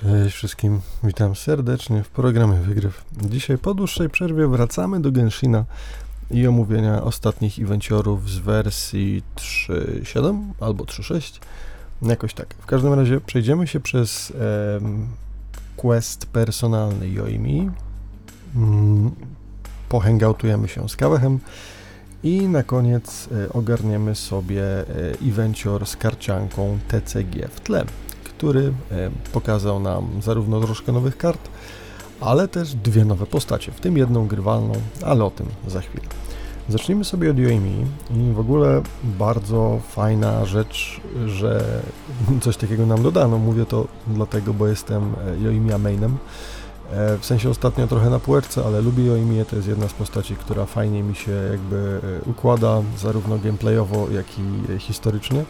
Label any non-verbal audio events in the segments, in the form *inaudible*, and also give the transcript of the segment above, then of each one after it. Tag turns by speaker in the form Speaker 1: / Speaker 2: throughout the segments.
Speaker 1: Cześć wszystkim, witam serdecznie w programie Wygryw. Dzisiaj po dłuższej przerwie wracamy do Genshina i omówienia ostatnich evenciorów z wersji 3.7 albo 3.6, jakoś tak. W każdym razie przejdziemy się przez quest personalny Yoimi, mm, się z Kawechem i na koniec e, ogarniemy sobie e, evencior z karcianką TCG w tle który e, pokazał nam zarówno troszkę nowych kart, ale też dwie nowe postacie, w tym jedną grywalną, ale o tym za chwilę. Zacznijmy sobie od Yoimi i w ogóle bardzo fajna rzecz, że *laughs* coś takiego nam dodano. Mówię to dlatego, bo jestem Yoimia mainem. E, w sensie ostatnio trochę na półeczce, ale lubię Yoimię, to jest jedna z postaci, która fajnie mi się jakby e, układa, zarówno gameplayowo, jak i historycznie.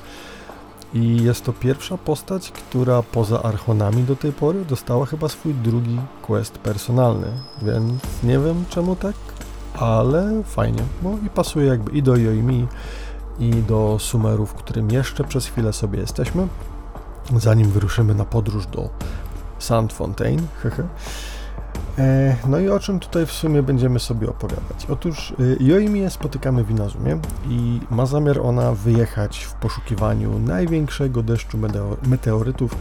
Speaker 1: I jest to pierwsza postać, która poza Archonami do tej pory dostała chyba swój drugi quest personalny, więc nie wiem czemu tak, ale fajnie, bo i pasuje jakby i do Yoimi, i do Sumerów, w którym jeszcze przez chwilę sobie jesteśmy, zanim wyruszymy na podróż do Sand Fontaine. E, no i o czym tutaj w sumie będziemy sobie opowiadać? Otóż y, Joimię spotykamy w Inazumie i ma zamiar ona wyjechać w poszukiwaniu największego deszczu meteorytów,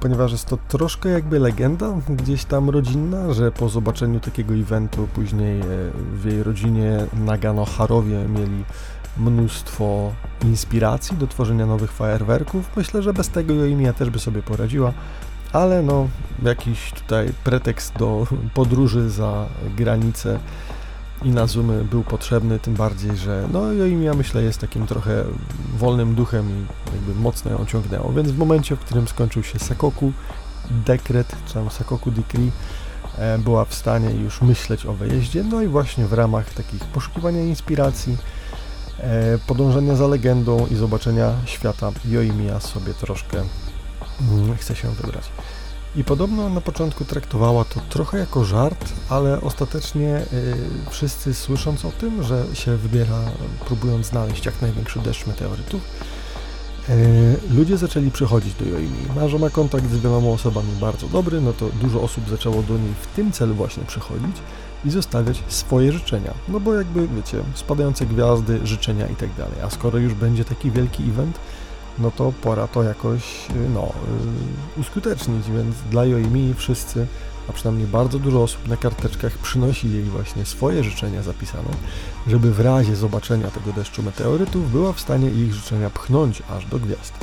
Speaker 1: ponieważ jest to troszkę jakby legenda gdzieś tam rodzinna, że po zobaczeniu takiego eventu później e, w jej rodzinie Nagano Harowie mieli mnóstwo inspiracji do tworzenia nowych fajerwerków. Myślę, że bez tego Joimia też by sobie poradziła, ale no jakiś tutaj pretekst do podróży za granicę i na Zoomy był potrzebny, tym bardziej, że no i ja myślę jest takim trochę wolnym duchem i jakby mocno ją ciągnęło, więc w momencie, w którym skończył się Sakoku dekret, czy tam Sakoku decree, e, była w stanie już myśleć o wyjeździe, no i właśnie w ramach takich poszukiwania inspiracji, e, podążania za legendą i zobaczenia świata Yoimiya sobie troszkę mm, chce się wybrać. I podobno na początku traktowała to trochę jako żart, ale ostatecznie y, wszyscy słysząc o tym, że się wybiera, próbując znaleźć jak największy deszcz meteorytów, y, ludzie zaczęli przychodzić do Joimi. A że ma kontakt z wieloma osobami bardzo dobry, no to dużo osób zaczęło do niej w tym celu właśnie przychodzić i zostawiać swoje życzenia. No bo jakby, wiecie, spadające gwiazdy, życzenia i tak dalej. A skoro już będzie taki wielki event, no to pora to jakoś y, no, y, uskutecznić, więc dla Joimi wszyscy, a przynajmniej bardzo dużo osób na karteczkach przynosi jej właśnie swoje życzenia zapisane, żeby w razie zobaczenia tego deszczu meteorytów była w stanie ich życzenia pchnąć aż do gwiazd.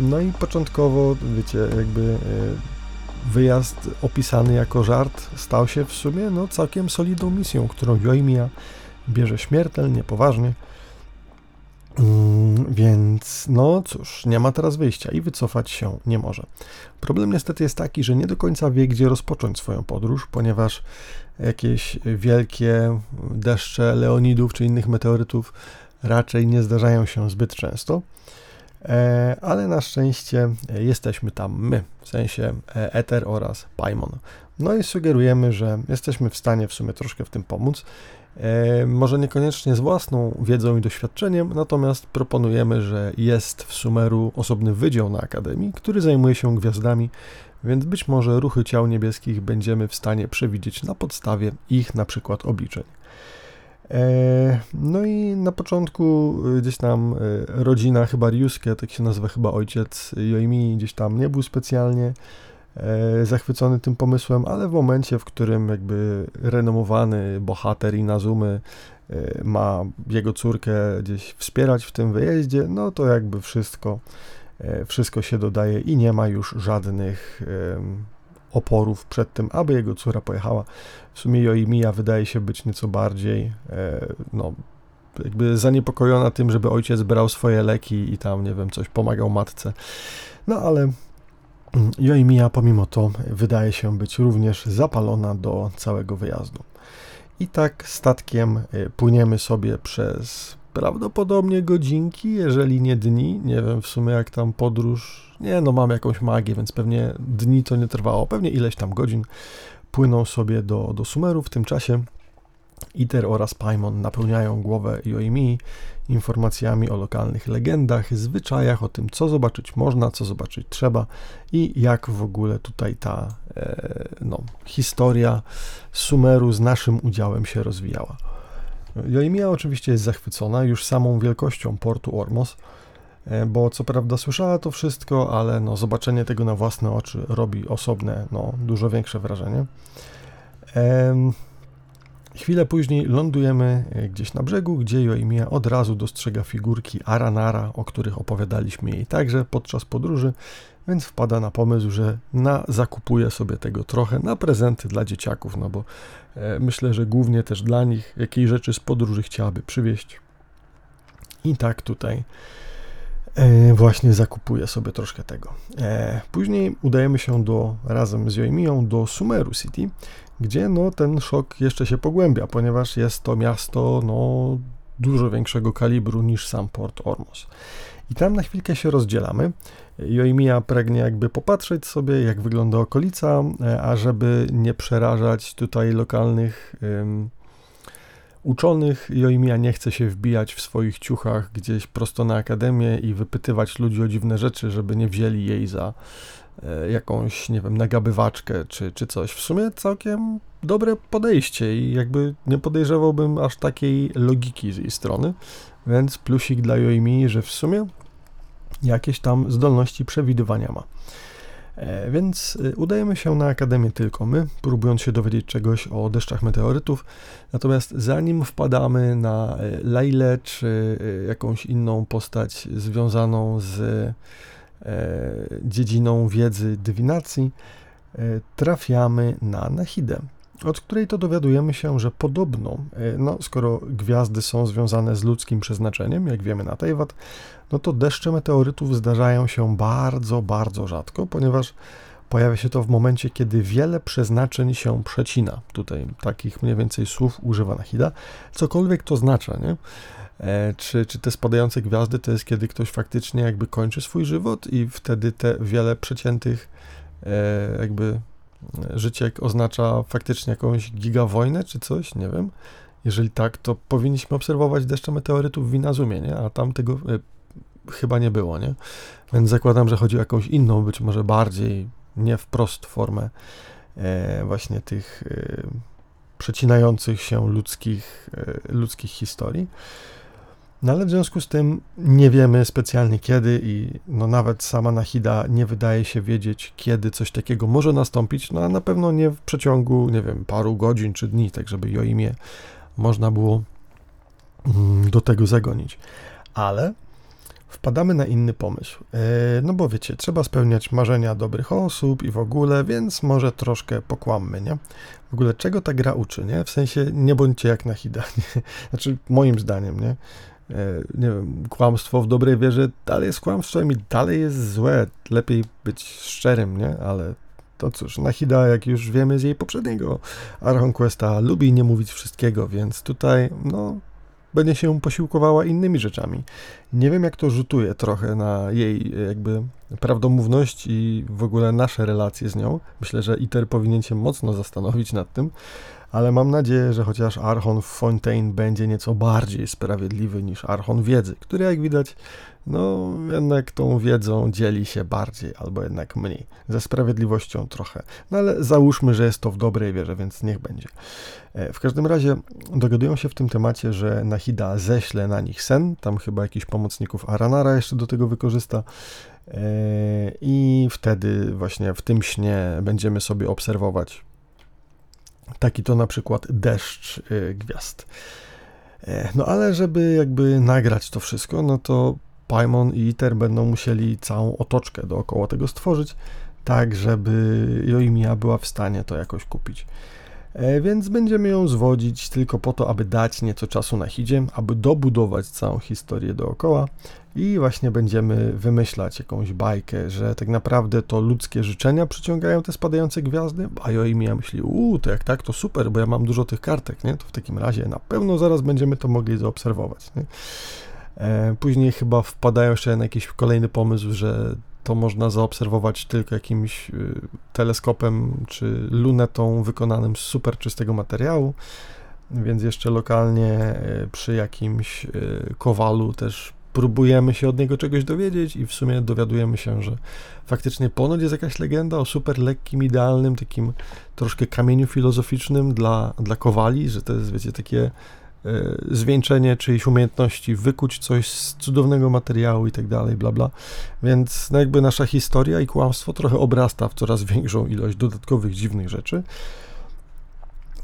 Speaker 1: No i początkowo, wiecie, jakby y, wyjazd opisany jako żart stał się w sumie no, całkiem solidną misją, którą Joimia bierze śmiertelnie, poważnie więc no cóż, nie ma teraz wyjścia i wycofać się nie może. Problem niestety jest taki, że nie do końca wie, gdzie rozpocząć swoją podróż, ponieważ jakieś wielkie deszcze leonidów czy innych meteorytów raczej nie zdarzają się zbyt często. E, ale na szczęście jesteśmy tam my, w sensie e, Ether oraz Paimon. No i sugerujemy, że jesteśmy w stanie w sumie troszkę w tym pomóc może niekoniecznie z własną wiedzą i doświadczeniem, natomiast proponujemy, że jest w Sumeru osobny wydział na Akademii, który zajmuje się gwiazdami, więc być może ruchy ciał niebieskich będziemy w stanie przewidzieć na podstawie ich na przykład obliczeń. E, no i na początku gdzieś tam e, rodzina chyba Ryusuke, tak się nazywa chyba ojciec Yoimi, gdzieś tam nie był specjalnie E, zachwycony tym pomysłem, ale w momencie, w którym jakby renomowany bohater Inazumy e, ma jego córkę gdzieś wspierać w tym wyjeździe, no to jakby wszystko, e, wszystko się dodaje i nie ma już żadnych oporów przed tym, aby jego córa pojechała. W sumie Yoimiya wydaje się być nieco bardziej, no, jakby zaniepokojona tym, żeby ojciec brał swoje leki i tam, nie wiem, coś pomagał matce. No ale Joimiya pomimo to wydaje się być również zapalona do całego wyjazdu. I tak statkiem y, płyniemy sobie przez prawdopodobnie godzinki, jeżeli nie dni. Nie wiem w sumie jak tam podróż. Nie, no mam jakąś magię, więc pewnie dni to nie trwało. Pewnie ileś tam godzin płyną sobie do, do Sumeru w tym czasie. Iter oraz Paimon napełniają głowę Yoimi informacjami o lokalnych legendach, zwyczajach, o tym, co zobaczyć można, co zobaczyć trzeba i jak w ogóle tutaj ta e, no, historia Sumeru z naszym udziałem się rozwijała. Joimia oczywiście jest zachwycona już samą wielkością portu Ormos, e, bo co prawda słyszała to wszystko, ale no, zobaczenie tego na własne oczy robi osobne, no, dużo większe wrażenie. Chwilę później lądujemy e, gdzieś na brzegu, gdzie Joimia od razu dostrzega figurki Aranara, o których opowiadaliśmy jej także podczas podróży, więc wpada na pomysł, że na, zakupuje sobie tego trochę na prezenty dla dzieciaków, no bo e, myślę, że głównie też dla nich jakieś rzeczy z podróży chciałaby przywieźć. I tak tutaj e, właśnie zakupuje sobie troszkę tego. E, później udajemy się do, razem z Joimią do Sumeru City, gdzie no, ten szok jeszcze się pogłębia, ponieważ jest to miasto no, dużo większego kalibru niż sam port Ormos. I tam na chwilkę się rozdzielamy. Joimia pragnie jakby popatrzeć sobie, jak wygląda okolica, e, a żeby nie przerażać tutaj lokalnych uczonych, Joimia nie chce się wbijać w swoich ciuchach gdzieś prosto na akademię i wypytywać ludzi o dziwne rzeczy, żeby nie wzięli jej za jakąś, nie wiem, nagabywaczkę czy, czy coś. W sumie całkiem dobre podejście i jakby nie podejrzewałbym aż takiej logiki z jej strony, więc plusik dla Joimi, że w sumie jakieś tam zdolności przewidywania ma. E, więc y, udajemy się na Akademię tylko my, próbując się dowiedzieć czegoś o deszczach meteorytów. Natomiast zanim wpadamy na e, Lailę czy e, jakąś inną postać związaną z dziedziną wiedzy dywinacji, trafiamy na Nahidę od której to dowiadujemy się, że podobno, e, no, skoro gwiazdy są związane z ludzkim przeznaczeniem, jak wiemy na Tejwat, no to deszcze meteorytów zdarzają się bardzo, bardzo rzadko, ponieważ pojawia się to w momencie, kiedy wiele przeznaczeń się przecina. Tutaj takich mniej więcej słów używa Nahida. Cokolwiek to znaczy, nie? E, czy, czy te spadające gwiazdy to jest kiedy ktoś faktycznie jakby kończy swój żywot i wtedy te wiele przeciętych e, jakby życie oznacza faktycznie jakąś gigawojnę czy coś, nie wiem. Jeżeli tak, to powinniśmy obserwować deszcze meteorytów w Inazumie, nie? A tam tego e, chyba nie było, nie? Więc zakładam, że chodzi o jakąś inną, być może bardziej nie wprost formę e, właśnie tych e, przecinających się ludzkich, e, ludzkich historii. No ale w związku z tym nie wiemy specjalnie kiedy i no nawet sama Nahida nie wydaje się wiedzieć, kiedy coś takiego może nastąpić, no a na pewno nie w przeciągu, nie wiem, paru godzin czy dni, tak żeby Joimie można było mm, do tego zagonić. Ale wpadamy na inny pomysł. E, no bo wiecie, trzeba spełniać marzenia dobrych osób i w ogóle, więc może troszkę pokłammy, nie? W ogóle czego ta gra uczy, nie? W sensie nie bądźcie jak Nahida, *laughs* nie? Znaczy moim zdaniem, nie? E, nie wiem, kłamstwo w dobrej wierze dalej jest kłamstwem i dalej jest złe. Lepiej być szczerym, nie? Ale to cóż, Nahida, jak już wiemy z jej poprzedniego Archon Questa, lubi nie mówić wszystkiego, więc tutaj, no, będzie się posiłkowała innymi rzeczami. Nie wiem, jak to rzutuje trochę na jej jakby prawdomówność i w ogóle nasze relacje z nią. Myślę, że ITER powinien się mocno zastanowić nad tym, ale mam nadzieję, że chociaż Archon Fontaine będzie nieco bardziej sprawiedliwy niż Archon Wiedzy, który jak widać, no jednak tą wiedzą dzieli się bardziej, albo jednak mniej, ze sprawiedliwością trochę. No ale załóżmy, że jest to w dobrej wierze, więc niech będzie. E, w każdym razie dogadują się w tym temacie, że Nahida ześle na nich sen, tam chyba jakiś pomocników Aranara jeszcze do tego wykorzysta, e, i wtedy właśnie w tym śnie będziemy sobie obserwować Taki to na przykład deszcz y, gwiazd. E, no ale żeby jakby nagrać to wszystko, no to Paimon i Iter będą musieli całą otoczkę dookoła tego stworzyć, tak żeby Joimia była w stanie to jakoś kupić. E, więc będziemy ją zwodzić tylko po to, aby dać nieco czasu na hidzie, aby dobudować całą historię dookoła i właśnie będziemy wymyślać jakąś bajkę, że tak naprawdę to ludzkie życzenia przyciągają te spadające gwiazdy, a Joimia myśli, uuu, to jak tak, to super, bo ja mam dużo tych kartek, nie? To w takim razie na pewno zaraz będziemy to mogli zaobserwować, nie? E, później chyba wpadają jeszcze na jakiś kolejny pomysł, że to można zaobserwować tylko jakimś y, teleskopem czy lunetą wykonanym z super czystego materiału. więc jeszcze lokalnie e, przy jakimś e, kowalu też próbujemy się od niego czegoś dowiedzieć i w sumie dowiadujemy się, że faktycznie ponoć jest jakaś legenda o super lekkim, idealnym, takim troszkę kamieniu filozoficznym dla, dla kowali, że to jest, wiecie, takie e, zwieńczenie czyjejś umiejętności, wykuć coś z cudownego materiału i tak dalej, bla bla. Więc no jakby nasza historia i kłamstwo trochę obrasta w coraz większą ilość dodatkowych dziwnych rzeczy.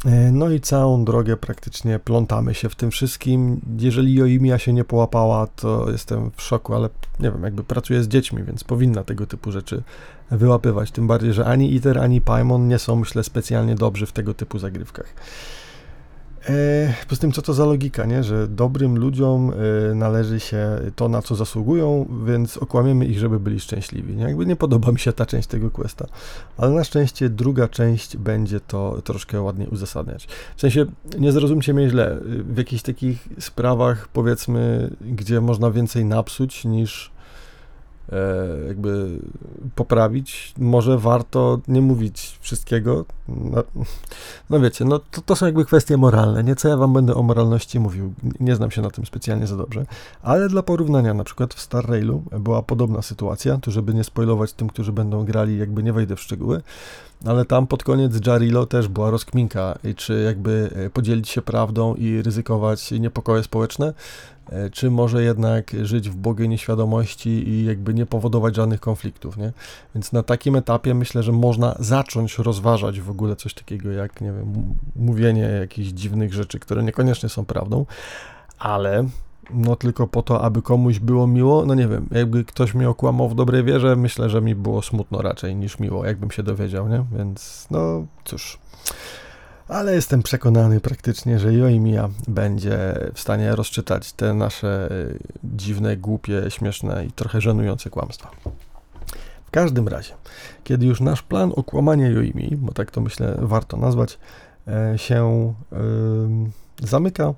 Speaker 1: E, no i całą drogę praktycznie plątamy się w tym wszystkim. Jeżeli Joimia się nie połapała, to jestem w szoku, ale nie wiem, jakby pracuję z dziećmi, więc powinna tego typu rzeczy wyłapywać. Tym bardziej, że ani ITER, ani Paimon nie są, myślę, specjalnie dobrzy w tego typu zagrywkach. E, poza tym, co to za logika, nie? że dobrym ludziom e, należy się to, na co zasługują, więc okłamiemy ich, żeby byli szczęśliwi. Nie? Jakby nie podoba mi się ta część tego questa, ale na szczęście druga część będzie to troszkę ładniej uzasadniać. W sensie, nie zrozumcie mnie źle, w jakichś takich sprawach, powiedzmy, gdzie można więcej napsuć niż jakby poprawić. Może warto nie mówić wszystkiego. No, no wiecie, no to, to, są jakby kwestie moralne. Nie co ja wam będę o moralności mówił. Nie znam się na tym specjalnie za dobrze. Ale dla porównania, na przykład w Star Railu była podobna sytuacja, tu żeby nie spoilować tym, którzy będą grali, jakby nie wejdę w szczegóły. Ale tam pod koniec Jarilo też była rozkminka, czy jakby e, podzielić się prawdą i ryzykować niepokoje społeczne, E, czy może jednak żyć w błogiej nieświadomości i jakby nie powodować żadnych konfliktów, nie? Więc na takim etapie myślę, że można zacząć rozważać w ogóle coś takiego jak, nie wiem, mówienie jakichś dziwnych rzeczy, które niekoniecznie są prawdą, ale no tylko po to, aby komuś było miło, no nie wiem, jakby ktoś mnie okłamał w dobrej wierze, myślę, że mi było smutno raczej niż miło, jakbym się dowiedział, nie? Więc no cóż ale jestem przekonany praktycznie, że Joimia będzie w stanie rozczytać te nasze y, dziwne, głupie, śmieszne i trochę żenujące kłamstwa. W każdym razie, kiedy już nasz plan okłamania Joimi, bo tak to myślę warto nazwać, e, się yy, zamyka,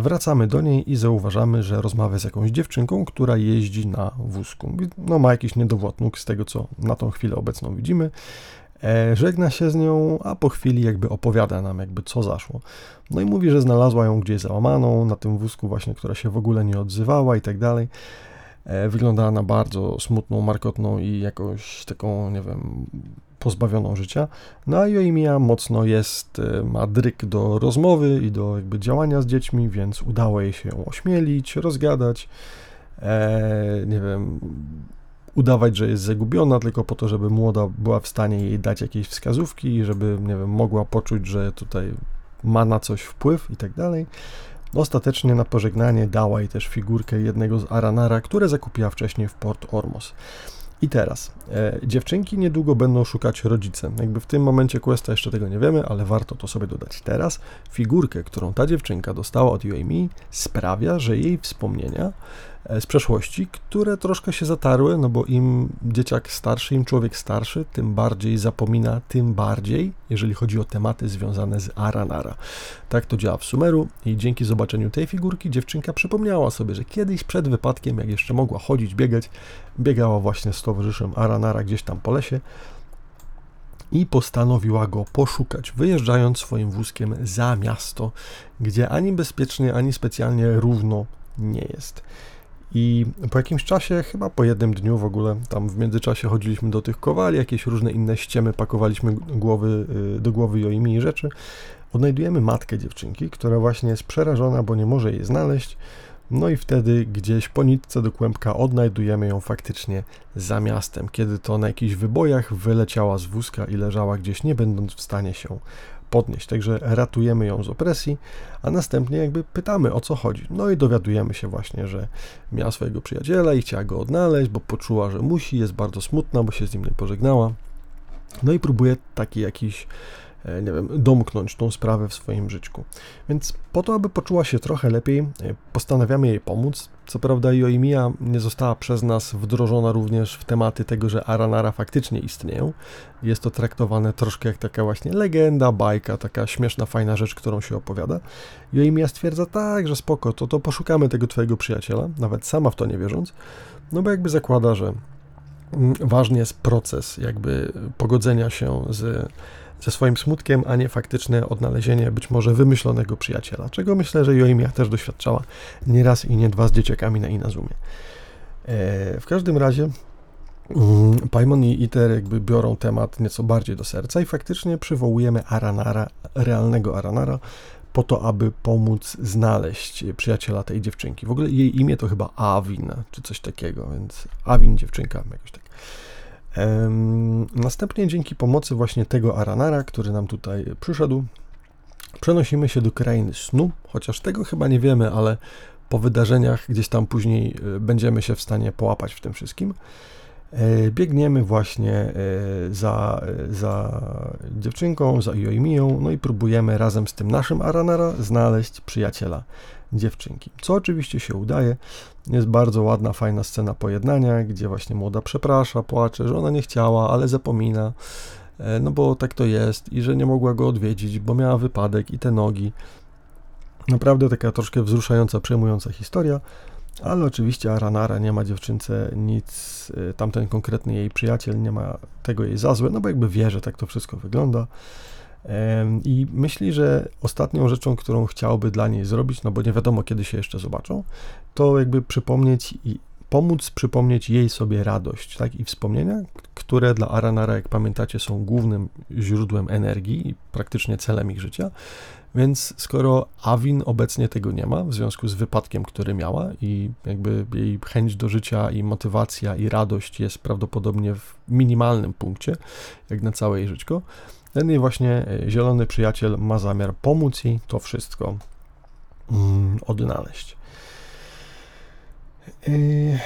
Speaker 1: wracamy do niej i zauważamy, że rozmawia z jakąś dziewczynką, która jeździ na wózku. No ma jakiś niedowład nóg z tego, co na tą chwilę obecną widzimy. E, żegna się z nią, a po chwili jakby opowiada nam jakby co zaszło. No i mówi, że znalazła ją gdzieś załamaną, na tym wózku właśnie, która się w ogóle nie odzywała i tak dalej. E, wyglądała na bardzo smutną, markotną i jakąś taką, nie wiem, pozbawioną życia. No a Joimia mocno jest, e, ma dryk do rozmowy i do jakby działania z dziećmi, więc udało jej się ośmielić, rozgadać. E, nie wiem, udawać, że jest zagubiona, tylko po to, żeby młoda była w stanie jej dać jakieś wskazówki i żeby, nie wiem, mogła poczuć, że tutaj ma na coś wpływ i tak dalej. Ostatecznie na pożegnanie dała jej też figurkę jednego z Aranara, które zakupiła wcześniej w Port Ormos. I teraz, e, dziewczynki niedługo będą szukać rodzicem. Jakby w tym momencie questa jeszcze tego nie wiemy, ale warto to sobie dodać teraz. Figurkę, którą ta dziewczynka dostała od Yoimi sprawia, że jej wspomnienia z przeszłości, które troszkę się zatarły, no bo im dzieciak starszy, im człowiek starszy, tym bardziej zapomina, tym bardziej, jeżeli chodzi o tematy związane z Aranara. Tak to działa w Sumeru i dzięki zobaczeniu tej figurki dziewczynka przypomniała sobie, że kiedyś przed wypadkiem, jak jeszcze mogła chodzić, biegać, biegała właśnie z towarzyszem Aranara gdzieś tam po lesie, i postanowiła go poszukać, wyjeżdżając swoim wózkiem za miasto, gdzie ani bezpiecznie, ani specjalnie równo nie jest. I po jakimś czasie, chyba po jednym dniu w ogóle, tam w międzyczasie chodziliśmy do tych kowali, jakieś różne inne ściemy pakowaliśmy głowy, y, do głowy Joimi i rzeczy, odnajdujemy matkę dziewczynki, która właśnie jest przerażona, bo nie może jej znaleźć. No i wtedy gdzieś po nitce do kłębka odnajdujemy ją faktycznie za miastem, kiedy to na jakichś wybojach wyleciała z wózka i leżała gdzieś, nie będąc w stanie się podnieść. Także ratujemy ją z opresji, a następnie jakby pytamy o co chodzi. No i dowiadujemy się właśnie, że miała swojego przyjaciela i chciała go odnaleźć, bo poczuła, że musi, jest bardzo smutna, bo się z nim nie pożegnała. No i próbuje taki jakiś E, nie wiem, domknąć tą sprawę w swoim życiu. Więc po to, aby poczuła się trochę lepiej, e, postanawiamy jej pomóc. Co prawda Joimia nie została przez nas wdrożona również w tematy tego, że Aranara faktycznie istnieją. Jest to traktowane troszkę jak taka właśnie legenda, bajka, taka śmieszna, fajna rzecz, którą się opowiada. Joimia stwierdza tak, że spoko, to, to poszukamy tego twojego przyjaciela, nawet sama w to nie wierząc, no bo jakby zakłada, że mm, ważny jest proces jakby pogodzenia się z, ze swoim smutkiem, a nie faktyczne odnalezienie być może wymyślonego przyjaciela, czego myślę, że Joimia też doświadczała nie raz i nie dwa z dzieciakami na Inazumie. E, w każdym razie mm, Paimon i Iter jakby biorą temat nieco bardziej do serca i faktycznie przywołujemy Aranara, realnego Aranara, po to, aby pomóc znaleźć przyjaciela tej dziewczynki. W ogóle jej imię to chyba Awin, czy coś takiego, więc Awin dziewczynka, jakoś tak. Następnie dzięki pomocy właśnie tego Aranara, który nam tutaj przyszedł, przenosimy się do krainy snu, chociaż tego chyba nie wiemy, ale po wydarzeniach gdzieś tam później e, będziemy się w stanie połapać w tym wszystkim. E, biegniemy właśnie e, za, za dziewczynką, za Joimią, no i próbujemy razem z tym naszym Aranara znaleźć przyjaciela dziewczynki. Co oczywiście się udaje. Jest bardzo ładna, fajna scena pojednania, gdzie właśnie młoda przeprasza, płacze, że ona nie chciała, ale zapomina, e, no bo tak to jest i że nie mogła go odwiedzić, bo miała wypadek i te nogi. Naprawdę taka troszkę wzruszająca, przejmująca historia. Ale oczywiście Aranara nie ma dziewczynce nic, y, tamten konkretny jej przyjaciel nie ma tego jej za złe, no bo jakby wie, że tak to wszystko wygląda. I myśli, że ostatnią rzeczą, którą chciałby dla niej zrobić, no bo nie wiadomo kiedy się jeszcze zobaczą, to jakby przypomnieć i pomóc przypomnieć jej sobie radość, tak i wspomnienia, które dla Aranara, jak pamiętacie, są głównym źródłem energii i praktycznie celem ich życia. Więc skoro Awin obecnie tego nie ma, w związku z wypadkiem, który miała, i jakby jej chęć do życia, i motywacja, i radość jest prawdopodobnie w minimalnym punkcie, jak na całe jej żyćko, ten jej właśnie e, zielony przyjaciel ma zamiar pomóc jej to wszystko mm, odnaleźć. Yy.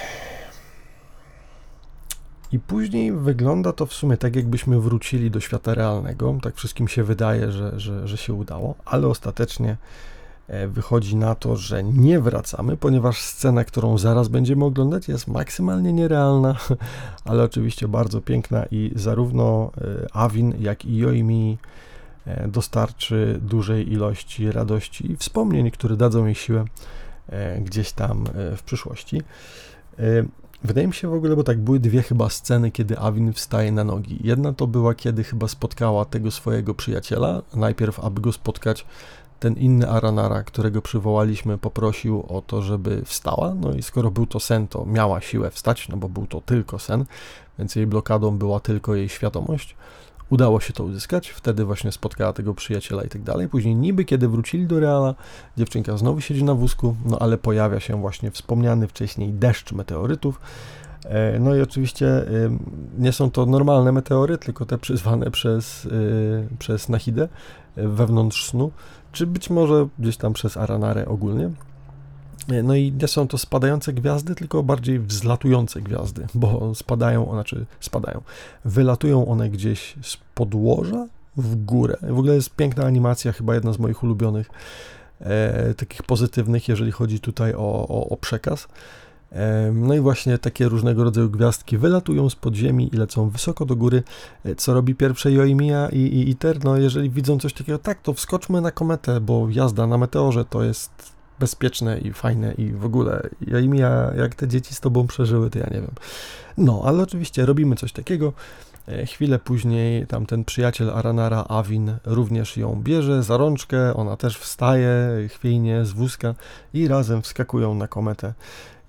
Speaker 1: I później wygląda to w sumie tak, jakbyśmy wrócili do świata realnego. Tak wszystkim się wydaje, że, że, że się udało, ale ostatecznie e, wychodzi na to, że nie wracamy, ponieważ scena, którą zaraz będziemy oglądać, jest maksymalnie nierealna, *laughs* ale oczywiście bardzo piękna i zarówno e, Awin, jak i Joimi e, dostarczy dużej ilości radości i wspomnień, które dadzą jej siłę gdzieś tam w przyszłości. Wydaje mi się w ogóle, bo tak były dwie chyba sceny, kiedy Awin wstaje na nogi. Jedna to była, kiedy chyba spotkała tego swojego przyjaciela. Najpierw, aby go spotkać, ten inny Aranara, którego przywołaliśmy, poprosił o to, żeby wstała. No i skoro był to sen, to miała siłę wstać, no bo był to tylko sen, więc jej blokadą była tylko jej świadomość. Udało się to uzyskać, wtedy właśnie spotkała tego przyjaciela i tak dalej. Później niby kiedy wrócili do Reala, dziewczynka znowu siedzi na wózku, no ale pojawia się właśnie wspomniany wcześniej deszcz meteorytów. E, no i oczywiście nie są to normalne meteory, tylko te przyzwane przez, y, przez Nahidę e, wewnątrz snu, czy być może gdzieś tam przez Aranarę ogólnie. E, no i nie są to spadające gwiazdy, tylko bardziej wzlatujące gwiazdy, bo spadają, znaczy spadają, wylatują one gdzieś z podłoża w górę. W ogóle jest piękna animacja, chyba jedna z moich ulubionych, e, takich pozytywnych, jeżeli chodzi tutaj o, o, o przekaz. No i właśnie takie różnego rodzaju gwiazdki wylatują z podziemi i lecą wysoko do góry. E, co robi pierwsze Joimiya i, i Iter? No jeżeli widzą coś takiego, tak, to wskoczmy na kometę, bo jazda na meteorze to jest bezpieczne i fajne i w ogóle ja, jak te dzieci z tobą przeżyły, to ja nie wiem. No, ale oczywiście robimy coś takiego. E, chwilę później tamten przyjaciel Aranara, Awin, również ją bierze za rączkę, ona też wstaje chwiejnie z wózka i razem wskakują na kometę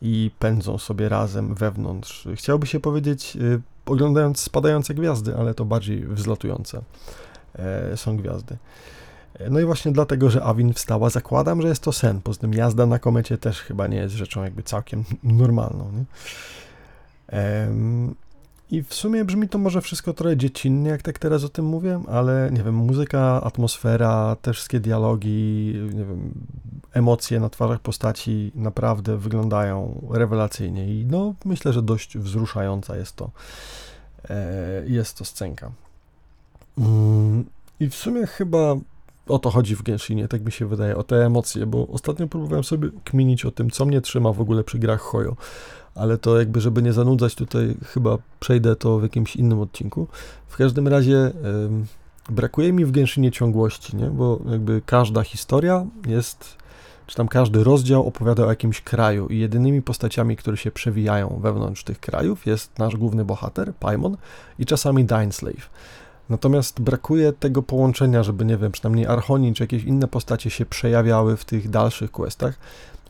Speaker 1: i pędzą sobie razem wewnątrz. Chciałoby się powiedzieć, e, oglądając spadające gwiazdy, ale to bardziej wzlatujące e, są gwiazdy. No i właśnie dlatego, że Awin wstała, zakładam, że jest to sen. Poza tym jazda na komecie też chyba nie jest rzeczą jakby całkiem normalną. Nie? I w sumie brzmi to może wszystko trochę dziecinnie, jak tak teraz o tym mówię, ale nie wiem, muzyka, atmosfera, te wszystkie dialogi, nie wiem, emocje na twarzach postaci naprawdę wyglądają rewelacyjnie i no myślę, że dość wzruszająca jest to, e, jest to scenka. Mm, I w sumie chyba o to chodzi w Genshinie, tak mi się wydaje, o te emocje, bo ostatnio próbowałem sobie kminić o tym, co mnie trzyma w ogóle przy grach Hoyo, ale to jakby, żeby nie zanudzać tutaj, chyba przejdę to w jakimś innym odcinku. W każdym razie brakuje mi w Genshinie ciągłości, nie? bo jakby każda historia jest czy tam każdy rozdział opowiada o jakimś kraju i jedynymi postaciami, które się przewijają wewnątrz tych krajów jest nasz główny bohater, Paimon i czasami Dineslave. Natomiast brakuje tego połączenia, żeby, nie wiem, przynajmniej Archonin czy jakieś inne postacie się przejawiały w tych dalszych questach.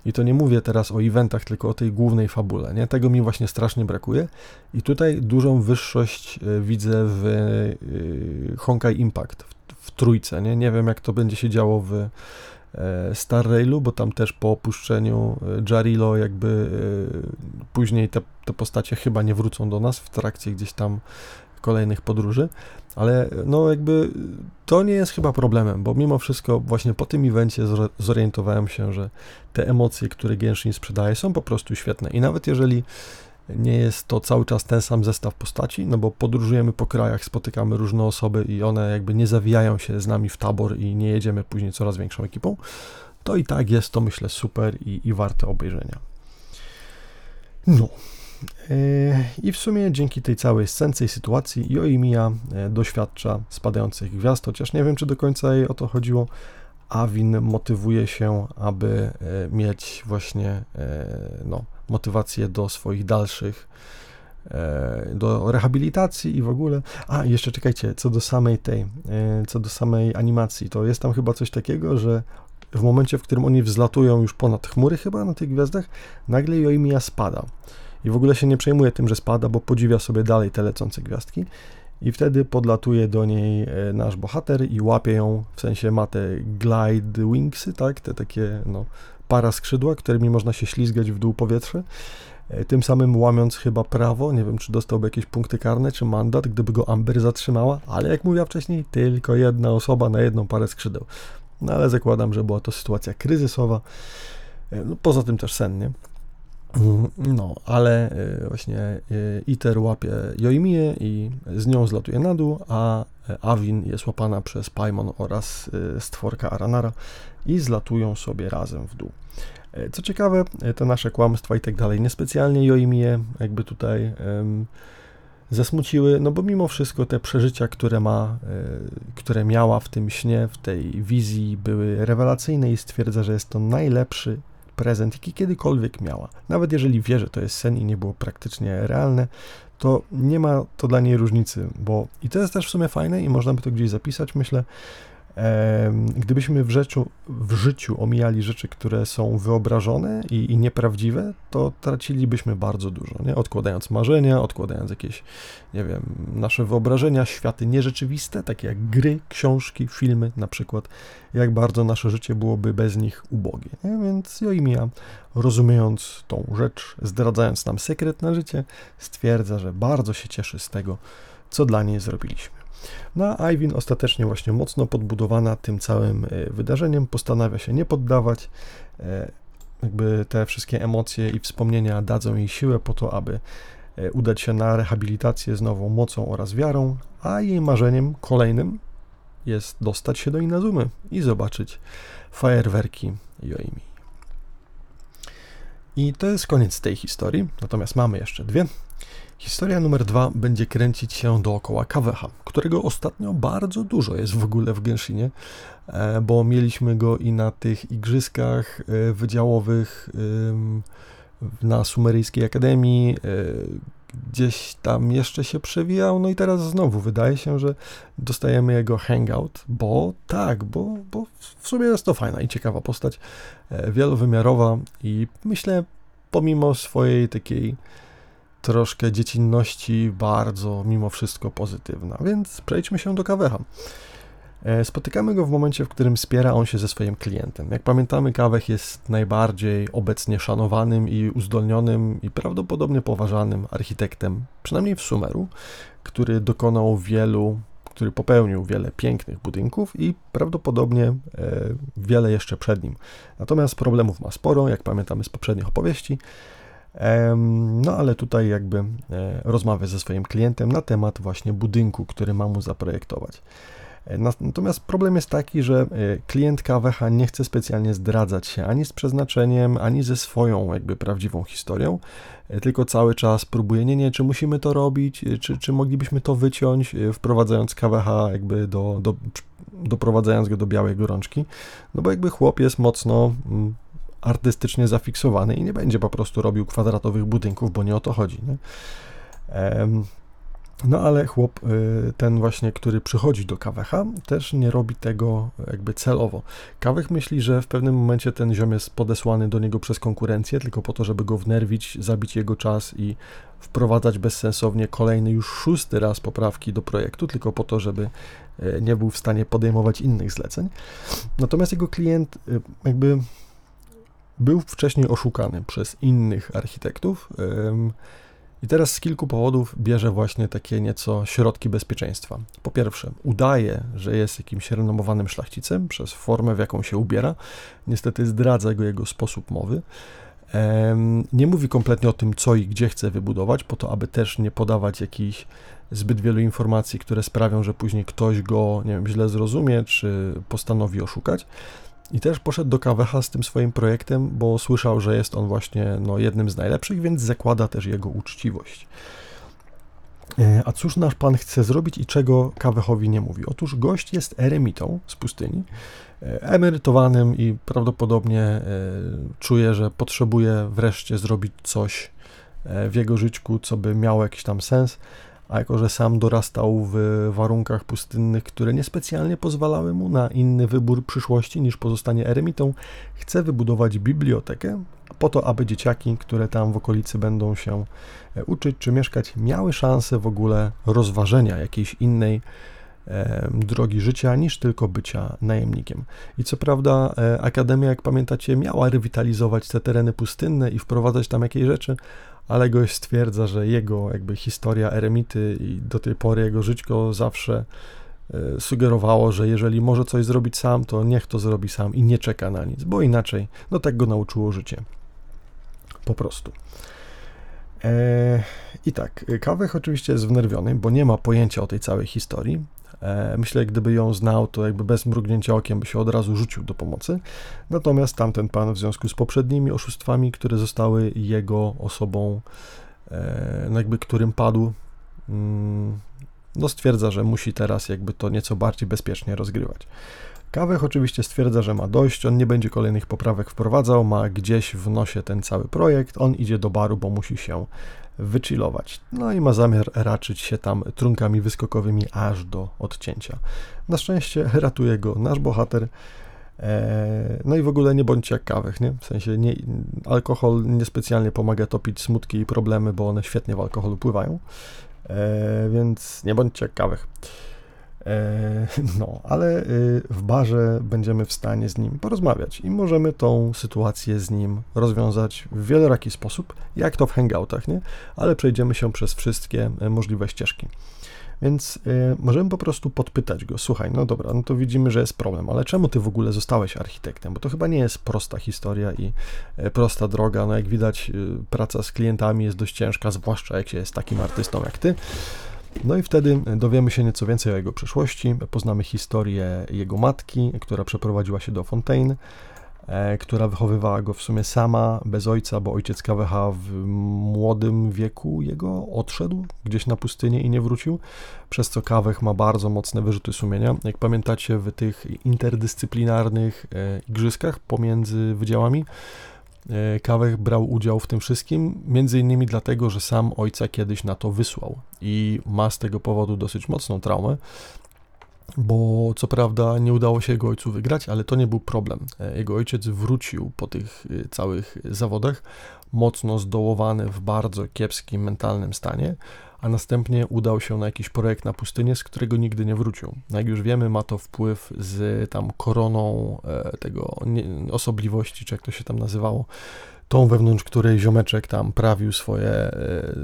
Speaker 1: I to nie mówię teraz o eventach, tylko o tej głównej fabule. Nie? Tego mi właśnie strasznie brakuje. I tutaj dużą wyższość e, widzę w e, Honkai Impact, w, w trójce. Nie? nie wiem, jak to będzie się działo w e, Star Railu, bo tam też po opuszczeniu Jarilo jakby później te, te postacie chyba nie wrócą do nas w trakcie gdzieś tam kolejnych podróży, ale no jakby to nie jest chyba problemem, bo mimo wszystko właśnie po tym evencie zorientowałem się, że te emocje, które Genshin sprzedaje są po prostu świetne i nawet jeżeli nie jest to cały czas ten sam zestaw postaci, no bo podróżujemy po krajach, spotykamy różne osoby i one jakby nie zawijają się z nami w tabor i nie jedziemy później coraz większą ekipą, to i tak jest to myślę super i, i warte obejrzenia. No, i w sumie dzięki tej całej scence i sytuacji Joimiya e, doświadcza spadających gwiazd, chociaż nie wiem, czy do końca jej o to chodziło. Awin motywuje się, aby e, mieć właśnie e, no, motywację do swoich dalszych, do rehabilitacji i w ogóle. A, jeszcze czekajcie, co do samej tej, co do samej animacji, to jest tam chyba coś takiego, że w momencie, w którym oni wzlatują już ponad chmury chyba na tych gwiazdach, nagle Joimiya spada i w ogóle się nie przejmuje tym, że spada, bo podziwia sobie dalej te lecące gwiazdki. I wtedy podlatuje do niej e, nasz bohater i łapie ją, w sensie ma te glide wingsy, tak, te takie no, para skrzydła, którymi można się ślizgać w dół powietrze. E, tym samym łamiąc chyba prawo, nie wiem czy dostałby jakieś punkty karne czy mandat, gdyby go Amber zatrzymała, ale jak mówiła wcześniej, tylko jedna osoba na jedną parę skrzydeł. No ale zakładam, że była to sytuacja kryzysowa. E, no, poza tym też sennie. No, ale y, właśnie y, Iter łapie Joimię i z nią zlatuje na dół, a y, Avin jest łapana przez Paimon oraz stworka Aranara i zlatują sobie razem w dół. Co ciekawe, te nasze kłamstwa i tak dalej niespecjalnie Joimię jakby tutaj um, zasmuciły, no bo mimo wszystko te przeżycia, które ma, które miała w tym śnie, w tej wizji były rewelacyjne i stwierdza, że jest to najlepszy prezent, jaki kiedykolwiek miała. Nawet jeżeli wie, że to jest sen i nie było praktycznie realne, to nie ma to dla niej różnicy, bo i to jest też w sumie fajne i można by to gdzieś zapisać, myślę, Gdybyśmy w życiu, w życiu omijali rzeczy, które są wyobrażone i, i, nieprawdziwe, to tracilibyśmy bardzo dużo, nie? Odkładając marzenia, odkładając jakieś, nie wiem, nasze wyobrażenia, światy nierzeczywiste, takie jak gry, książki, filmy na przykład, jak bardzo nasze życie byłoby bez nich ubogie, nie? Więc Joimia, rozumiejąc tą rzecz, zdradzając nam sekret na życie, stwierdza, że bardzo się cieszy z tego, co dla niej zrobiliśmy. No a Iwin ostatecznie właśnie mocno podbudowana tym całym e, wydarzeniem postanawia się nie poddawać. E, jakby te wszystkie emocje i wspomnienia dadzą jej siłę po to, aby e, udać się na rehabilitację z nową mocą oraz wiarą, a jej marzeniem kolejnym jest dostać się do Inazumy i zobaczyć fajerwerki Joimi. I to jest koniec tej historii, natomiast mamy jeszcze dwie. Historia numer dwa będzie kręcić się dookoła Kaweha, którego ostatnio bardzo dużo jest w ogóle w Genshinie, e, bo mieliśmy go i na tych igrzyskach e, wydziałowych na Sumeryjskiej Akademii, e, gdzieś tam jeszcze się przewijał, no i teraz znowu wydaje się, że dostajemy jego hangout, bo tak, bo, bo w sumie jest to fajna i ciekawa postać, wielowymiarowa i myślę pomimo swojej takiej troszkę dziecinności bardzo mimo wszystko pozytywna, więc przejdźmy się do Kawecha. E, spotykamy go w momencie, w którym spiera on się ze swoim klientem. Jak pamiętamy, Kawech jest najbardziej obecnie szanowanym i uzdolnionym i prawdopodobnie poważanym architektem, przynajmniej w Sumeru, który dokonał wielu, który popełnił wiele pięknych budynków i prawdopodobnie e, wiele jeszcze przed nim. Natomiast problemów ma sporo, jak pamiętamy z poprzednich opowieści. No ale tutaj jakby e, rozmawia ze swoim klientem na temat właśnie budynku, który ma mu zaprojektować. E, natomiast problem jest taki, że e, klient KWH nie chce specjalnie zdradzać się ani z przeznaczeniem, ani ze swoją jakby prawdziwą historią, tylko cały czas próbuje, nie, nie, czy musimy to robić, czy, czy moglibyśmy to wyciąć, wprowadzając KWH jakby do, do doprowadzając go do białej gorączki, no bo jakby chłop jest mocno mm, artystycznie zafiksowany i nie będzie po prostu robił kwadratowych budynków, bo nie o to chodzi. Nie? No ale chłop, y, ten właśnie, który przychodzi do Kawecha, też nie robi tego jakby celowo. Kawech myśli, że w pewnym momencie ten ziom jest podesłany do niego przez konkurencję, tylko po to, żeby go wnerwić, zabić jego czas i wprowadzać bezsensownie kolejny już szósty raz poprawki do projektu, tylko po to, żeby y, nie był w stanie podejmować innych zleceń. Natomiast jego klient y, jakby był wcześniej oszukany przez innych architektów. I teraz z kilku powodów bierze właśnie takie nieco środki bezpieczeństwa. Po pierwsze, udaje, że jest jakimś renomowanym szlachcicem przez formę, w jaką się ubiera. Niestety zdradza go jego sposób mowy. Nie mówi kompletnie o tym, co i gdzie chce wybudować, po to, aby też nie podawać jakichś zbyt wielu informacji, które sprawią, że później ktoś go, nie wiem, źle zrozumie, czy postanowi oszukać. I też poszedł do KWH z tym swoim projektem, bo słyszał, że jest on właśnie no, jednym z najlepszych, więc zakłada też jego uczciwość. E, a cóż nasz pan chce zrobić i czego KWH-owi nie mówi? Otóż gość jest eremitą z pustyni, e, emerytowanym i prawdopodobnie e, czuje, że potrzebuje wreszcie zrobić coś w jego życiu, co by miało jakiś tam sens a jako że sam dorastał w warunkach pustynnych, które niespecjalnie pozwalały mu na inny wybór przyszłości niż pozostanie eremitą, chce wybudować bibliotekę po to, aby dzieciaki, które tam w okolicy będą się e, uczyć czy mieszkać, miały szansę w ogóle rozważenia jakiejś innej e, drogi życia niż tylko bycia najemnikiem. I co prawda, e, Akademia, jak pamiętacie, miała rewitalizować te tereny pustynne i wprowadzać tam jakieś rzeczy, ale gość stwierdza, że jego jakby historia eremity i do tej pory jego żyćko zawsze e, sugerowało, że jeżeli może coś zrobić sam, to niech to zrobi sam i nie czeka na nic, bo inaczej, no tak go nauczyło życie. Po prostu. Eee, I tak, Kawech oczywiście jest wnerwiony, bo nie ma pojęcia o tej całej historii. E, myślę, gdyby ją znał, to jakby bez mrugnięcia okiem by się od razu rzucił do pomocy. Natomiast tamten pan w związku z poprzednimi oszustwami, które zostały jego osobą, e, no jakby którym padł, mm, no stwierdza, że musi teraz jakby to nieco bardziej bezpiecznie rozgrywać. Kawech oczywiście stwierdza, że ma dość, on nie będzie kolejnych poprawek wprowadzał, ma gdzieś w nosie ten cały projekt, on idzie do baru, bo musi się wychillować. No i ma zamiar raczyć się tam trunkami wyskokowymi aż do odcięcia. Na szczęście ratuje go nasz bohater. E, no i w ogóle nie bądźcie jak kawech, nie? W sensie nie, alkohol niespecjalnie pomaga topić smutki i problemy, bo one świetnie w alkoholu pływają. E, więc nie bądźcie jak kawech. E, no, ale y, w barze będziemy w stanie z nim porozmawiać i możemy tą sytuację z nim rozwiązać w wieloraki sposób, jak to w hangoutach, nie? Ale przejdziemy się przez wszystkie e, możliwe ścieżki. Więc y, możemy po prostu podpytać go, słuchaj, no dobra, no to widzimy, że jest problem, ale czemu ty w ogóle zostałeś architektem? Bo to chyba nie jest prosta historia i y, prosta droga. No jak widać, y, praca z klientami jest dość ciężka, zwłaszcza jak się jest takim artystą jak ty. No i wtedy dowiemy się nieco więcej o jego przeszłości, poznamy historię jego matki, która przeprowadziła się do Fontaine, e, która wychowywała go w sumie sama, bez ojca, bo ojciec KWH w młodym wieku jego odszedł gdzieś na pustynię i nie wrócił, przez co Kawech ma bardzo mocne wyrzuty sumienia. Jak pamiętacie, w tych interdyscyplinarnych e, igrzyskach pomiędzy wydziałami, E, Kawek brał udział w tym wszystkim, między innymi dlatego, że sam ojca kiedyś na to wysłał i ma z tego powodu dosyć mocną traumę, bo co prawda nie udało się jego ojcu wygrać, ale to nie był problem. E, jego ojciec wrócił po tych e, całych zawodach, mocno zdołowany w bardzo kiepskim mentalnym stanie, a następnie udał się na jakiś projekt na pustynię, z którego nigdy nie wrócił. No jak już wiemy, ma to wpływ z tam koroną e, tego osobliwości, czy jak to się tam nazywało, tą wewnątrz której ziomeczek tam prawił swoje e,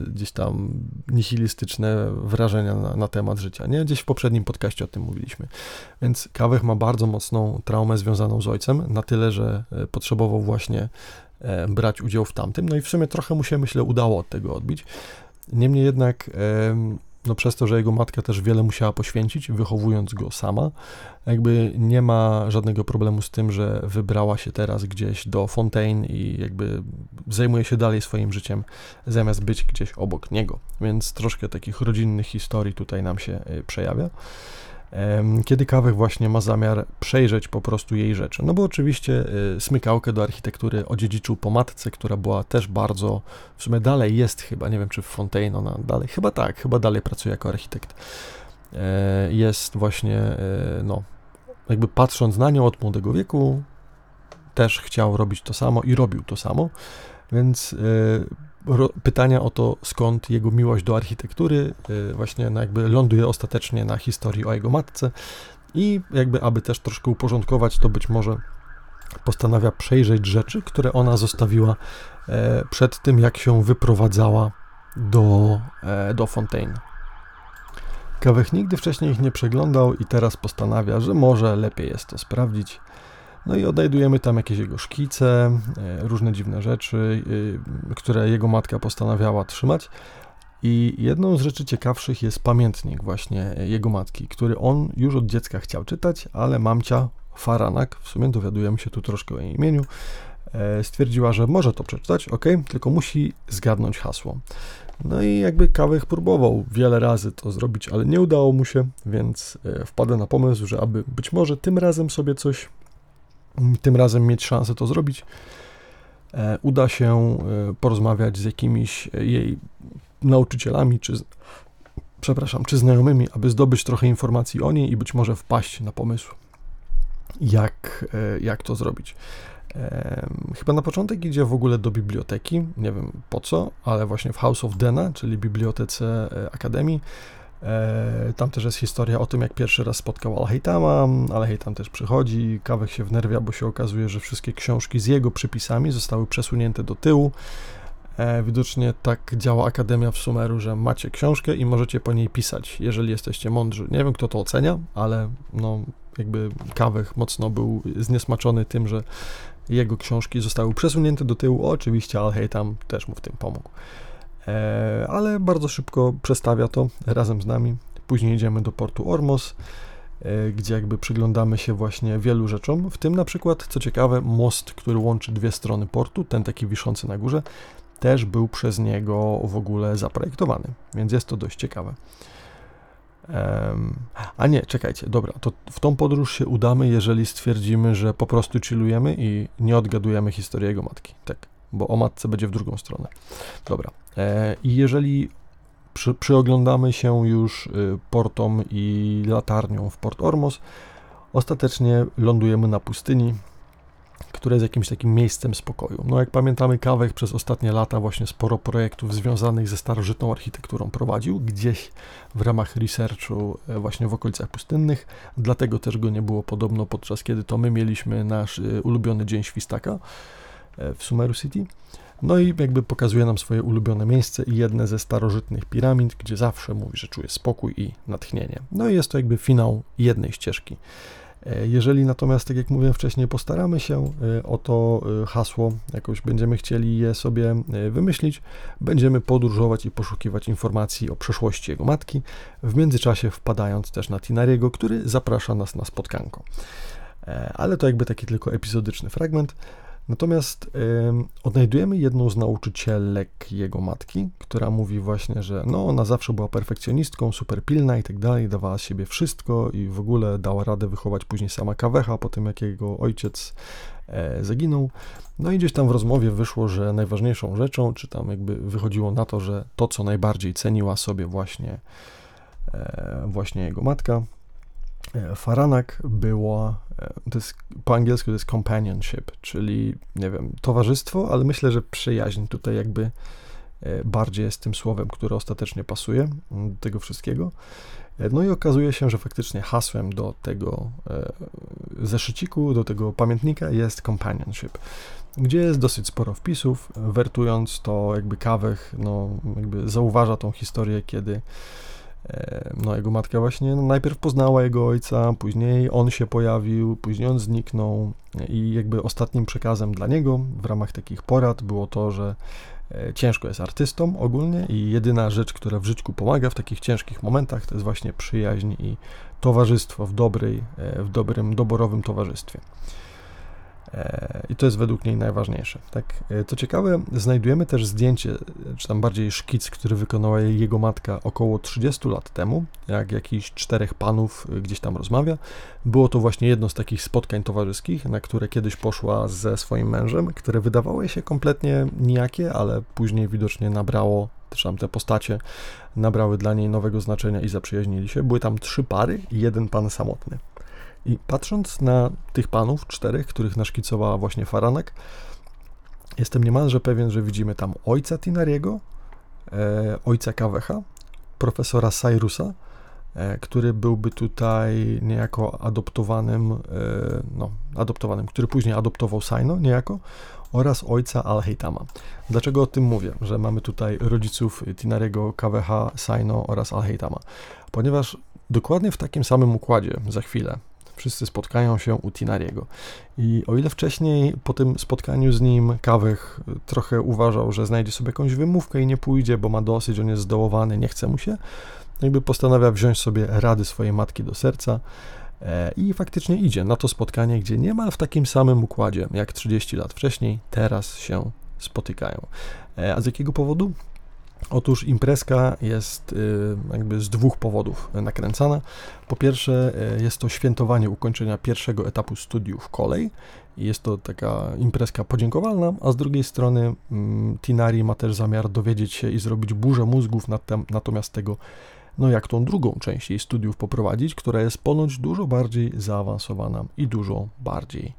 Speaker 1: gdzieś tam nihilistyczne wrażenia na, na, temat życia, nie? Gdzieś w poprzednim podcaście o tym mówiliśmy. Więc Kawech ma bardzo mocną traumę związaną z ojcem, na tyle, że e, potrzebował właśnie brać udział w tamtym, no i w sumie trochę mu się, myślę, udało od tego odbić. Niemniej jednak, no przez to, że jego matka też wiele musiała poświęcić, wychowując go sama, jakby nie ma żadnego problemu z tym, że wybrała się teraz gdzieś do Fontaine i jakby zajmuje się dalej swoim życiem, zamiast być gdzieś obok niego. Więc troszkę takich rodzinnych historii tutaj nam się e, przejawia. Kiedy Kawech właśnie ma zamiar przejrzeć po prostu jej rzeczy. No bo oczywiście y, smykałkę do architektury odziedziczył po matce, która była też bardzo, w sumie dalej jest chyba, nie wiem czy w Fontaine ona dalej, chyba tak, chyba dalej pracuje jako architekt. E, jest właśnie, e, no, jakby patrząc na nią od młodego wieku, też chciał robić to samo i robił to samo, więc e, pytania o to, skąd jego miłość do architektury właśnie no jakby ląduje ostatecznie na historii o jego matce i jakby aby też troszkę uporządkować to być może postanawia przejrzeć rzeczy, które ona zostawiła przed tym, jak się wyprowadzała do, do Fontaine. Kawech nigdy wcześniej ich nie przeglądał i teraz postanawia, że może lepiej jest to sprawdzić. No i odnajdujemy tam jakieś jego szkice, e, różne dziwne rzeczy, e, które jego matka postanawiała trzymać. I jedną z rzeczy ciekawszych jest pamiętnik właśnie jego matki, który on już od dziecka chciał czytać, ale mamcia Faranak, w sumie dowiadujemy się tu troszkę o jej imieniu, e, stwierdziła, że może to przeczytać, ok, tylko musi zgadnąć hasło. No i jakby Kawech próbował wiele razy to zrobić, ale nie udało mu się, więc wpadł na pomysł, że aby być może tym razem sobie coś, tym razem mieć szansę to zrobić, e, uda się e, porozmawiać z jakimiś jej nauczycielami, czy przepraszam, czy znajomymi, aby zdobyć trochę informacji o niej i być może wpaść na pomysł, jak, jak to zrobić. Chyba na początek idzie w ogóle do biblioteki, nie wiem po co, ale właśnie w House of Dena, czyli bibliotece e, Akademii. E, tam też jest historia o tym, jak pierwszy raz spotkał Al-Haytama. Al-Haytam też przychodzi, Kawek się wnerwia, bo się okazuje, że wszystkie książki z jego przypisami zostały przesunięte do tyłu. E, widocznie tak działa Akademia w Sumeru, że macie książkę i możecie po niej pisać, jeżeli jesteście mądrzy. Nie wiem, kto to ocenia, ale no, jakby Kawek mocno był zniesmaczony tym, że jego książki zostały przesunięte do tyłu. Oczywiście Al-Haytham też mu w tym pomógł. E, ale bardzo szybko przestawia to razem z nami. Później idziemy do portu Ormos, e, gdzie jakby przyglądamy się właśnie wielu rzeczom, w tym na przykład, co ciekawe, most, który łączy dwie strony portu, ten taki wiszący na górze, też był przez niego w ogóle zaprojektowany, więc jest to dość ciekawe. A nie, czekajcie, dobra, to w tą podróż się udamy, jeżeli stwierdzimy, że po prostu chillujemy i nie odgadujemy historii jego matki. Tak, bo o matce będzie w drugą stronę. Dobra. E, I jeżeli przy, przyoglądamy się już y, portom i latarnią w Port Ormos, ostatecznie lądujemy na pustyni, które jest jakimś takim miejscem spokoju. No jak pamiętamy, Kawek przez ostatnie lata właśnie sporo projektów związanych ze starożytną architekturą prowadził, gdzieś w ramach researchu e, właśnie w okolicach pustynnych, dlatego też go nie było podobno podczas kiedy to my mieliśmy nasz e, ulubiony dzień świstaka w Sumeru City. No i jakby pokazuje nam swoje ulubione miejsce i jedne ze starożytnych piramid, gdzie zawsze mówi, że czuje spokój i natchnienie. No i jest to jakby finał jednej ścieżki. E, jeżeli natomiast, tak jak mówiłem wcześniej, postaramy się e, o to e, hasło, jakoś będziemy chcieli je sobie wymyślić, będziemy podróżować i poszukiwać informacji o przeszłości jego matki, w międzyczasie wpadając też na Tinariego, który zaprasza nas na spotkanko. Ale to jakby taki tylko epizodyczny fragment. Natomiast y, odnajdujemy jedną z nauczycielek jego matki, która mówi właśnie, że no ona zawsze była perfekcjonistką, super pilna i tak dalej, dawała z siebie wszystko i w ogóle dała radę wychować później sama Kawecha po tym, jak jego ojciec e, zaginął. No i gdzieś tam w rozmowie wyszło, że najważniejszą rzeczą, czy tam jakby wychodziło na to, że to, co najbardziej ceniła sobie właśnie, e, właśnie jego matka, Faranak była, e, to jest, po angielsku to jest companionship, czyli, nie wiem, towarzystwo, ale myślę, że przyjaźń tutaj jakby e, bardziej jest tym słowem, które ostatecznie pasuje do tego wszystkiego. No i okazuje się, że faktycznie hasłem do tego zeszyciku, do tego pamiętnika jest companionship, gdzie jest dosyć sporo wpisów, wertując to jakby kawech, no jakby zauważa tą historię, kiedy no, jego matka właśnie najpierw poznała jego ojca, później on się pojawił, później on zniknął i jakby ostatnim przekazem dla niego w ramach takich porad było to, że e, ciężko jest artystą ogólnie i jedyna rzecz, która w życiu pomaga w takich ciężkich momentach, to jest właśnie przyjaźń i towarzystwo w dobrej, e, w dobrym, doborowym towarzystwie. E, I to jest według niej najważniejsze. Tak? E, co ciekawe, znajdujemy też zdjęcie, czy tam bardziej szkic, który wykonała jego matka około 30 lat temu, jak jakiś czterech panów e, gdzieś tam rozmawia. Było to właśnie jedno z takich spotkań towarzyskich, na które kiedyś poszła ze swoim mężem, które wydawało się kompletnie nijakie, ale później widocznie nabrało, też tam te postacie nabrały dla niej nowego znaczenia i zaprzyjaźnili się. Były tam trzy pary i jeden pan samotny. I patrząc na tych panów, czterech, których naszkicowała właśnie Faranek, jestem niemalże pewien, że widzimy tam ojca Tinariego, e, ojca Kawecha, profesora Cyrusa, e, który byłby tutaj niejako adoptowanym, e, no, adoptowanym, który później adoptował Saino niejako, oraz ojca Al-Heitama. Dlaczego o tym mówię, że mamy tutaj rodziców Tinariego, Kaweha, Saino oraz Al-Heitama? Ponieważ dokładnie w takim samym układzie za chwilę wszyscy spotkają się u Tinariego. I o ile wcześniej po tym spotkaniu z nim Kawech trochę uważał, że znajdzie sobie jakąś wymówkę i nie pójdzie, bo ma dosyć, on jest zdołowany, nie chce mu się, jakby postanawia wziąć sobie rady swojej matki do serca e, i faktycznie idzie na to spotkanie, gdzie niemal w takim samym układzie jak 30 lat wcześniej, teraz się spotykają. E, a z jakiego powodu? Otóż imprezka jest y, jakby z dwóch powodów nakręcana. Po pierwsze, y, jest to świętowanie ukończenia pierwszego etapu studiów kolej. Jest to taka imprezka podziękowalna, a z drugiej strony mm, Tinari ma też zamiar dowiedzieć się i zrobić burzę mózgów na tem, natomiast tego, no jak tą drugą część jej studiów poprowadzić, która jest ponoć dużo bardziej zaawansowana i dużo bardziej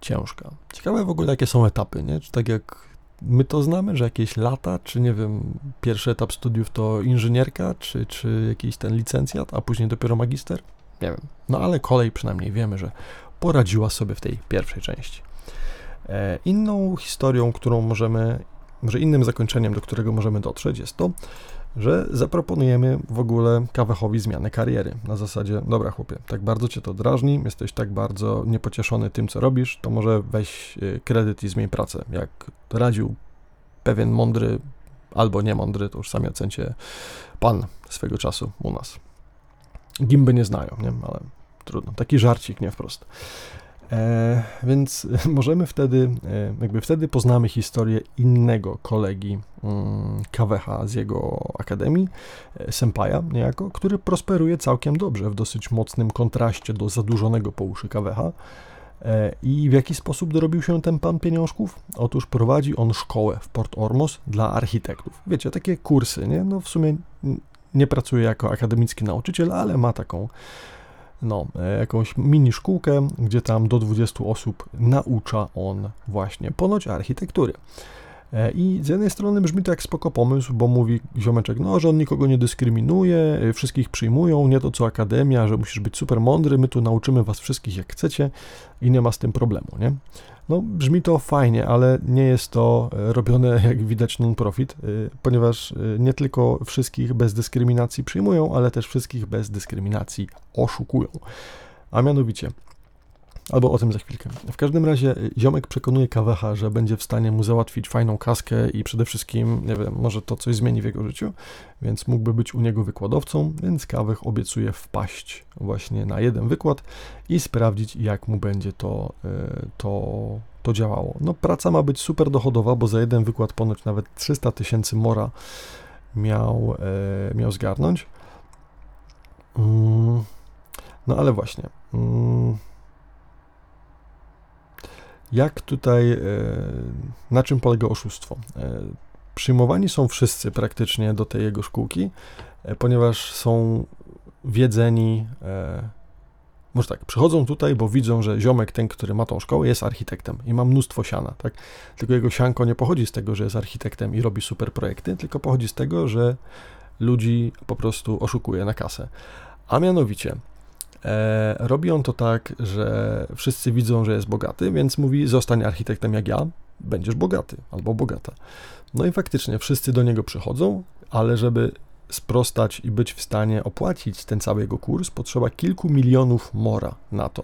Speaker 1: ciężka. Ciekawe w ogóle jakie są etapy, nie? Czy tak jak my to znamy, że jakieś lata, czy nie wiem, pierwszy etap studiów to inżynierka, czy, czy jakiś ten licencjat, a później dopiero magister? Nie wiem. No ale kolej przynajmniej wiemy, że poradziła sobie w tej pierwszej części. E, inną historią, którą możemy, może innym zakończeniem, do którego możemy dotrzeć, jest to, że zaproponujemy w ogóle Kawechowi zmianę kariery. Na zasadzie, dobra chłopie, tak bardzo cię to drażni, jesteś tak bardzo niepocieszony tym, co robisz, to może weź e, kredyt i zmień pracę. Jak radził pewien mądry albo niemądry, to już sami ocencie pan swego czasu u nas. Gimby nie znają, nie? Ale trudno. Taki żarcik, nie wprost. E, więc *laughs* możemy wtedy, e, jakby wtedy poznamy historię innego kolegi mm, Kaweha z jego akademii, e, Sempaja niejako, który prosperuje całkiem dobrze, w dosyć mocnym kontraście do zadłużonego po uszy. E, I w jaki sposób dorobił się ten pan pieniążków? Otóż prowadzi on szkołę w Port Ormos dla architektów. Wiecie, takie kursy, nie? No w sumie nie pracuje jako akademicki nauczyciel, ale ma taką no, e, jakąś mini szkółkę, gdzie tam do 20 osób naucza on właśnie ponoć architektury. E, I z jednej strony brzmi to jak spoko pomysł, bo mówi ziomeczek, no, że on nikogo nie dyskryminuje, e, wszystkich przyjmują, nie to co akademia, że musisz być super mądry, my tu nauczymy was wszystkich jak chcecie i nie ma z tym problemu, nie? No, brzmi to fajnie, ale nie jest to e, robione, *laughs* jak widać, non-profit, ponieważ nie tylko wszystkich bez dyskryminacji przyjmują, ale też wszystkich bez dyskryminacji oszukują. A mianowicie, Albo o tym za chwilkę. W każdym razie y, ziomek przekonuje Kawecha, że będzie w stanie mu załatwić fajną kaskę i przede wszystkim, nie wiem, może to coś zmieni w jego życiu, więc mógłby być u niego wykładowcą, więc Kawech obiecuje wpaść właśnie na jeden wykład i sprawdzić, jak mu będzie to, y, to, to działało. No praca ma być super dochodowa, bo za jeden wykład ponoć nawet 300 tysięcy mora miał, e, miał zgarnąć. Mm, no ale właśnie... Jak tutaj, e, na czym polega oszustwo? E, przyjmowani są wszyscy praktycznie do tej jego szkółki, e, ponieważ są wiedzeni, może tak, przychodzą tutaj, bo widzą, że ziomek ten, który ma tą szkołę, jest architektem i ma mnóstwo siana, tak? Tylko jego sianko nie pochodzi z tego, że jest architektem i robi super projekty, tylko pochodzi z tego, że ludzi po prostu oszukuje na kasę. A mianowicie, robi on to tak, że wszyscy widzą, że jest bogaty, więc mówi: Zostań architektem jak ja, będziesz bogaty albo bogata. No i faktycznie wszyscy do niego przychodzą, ale żeby sprostać i być w stanie opłacić ten cały jego kurs, potrzeba kilku milionów mora na to.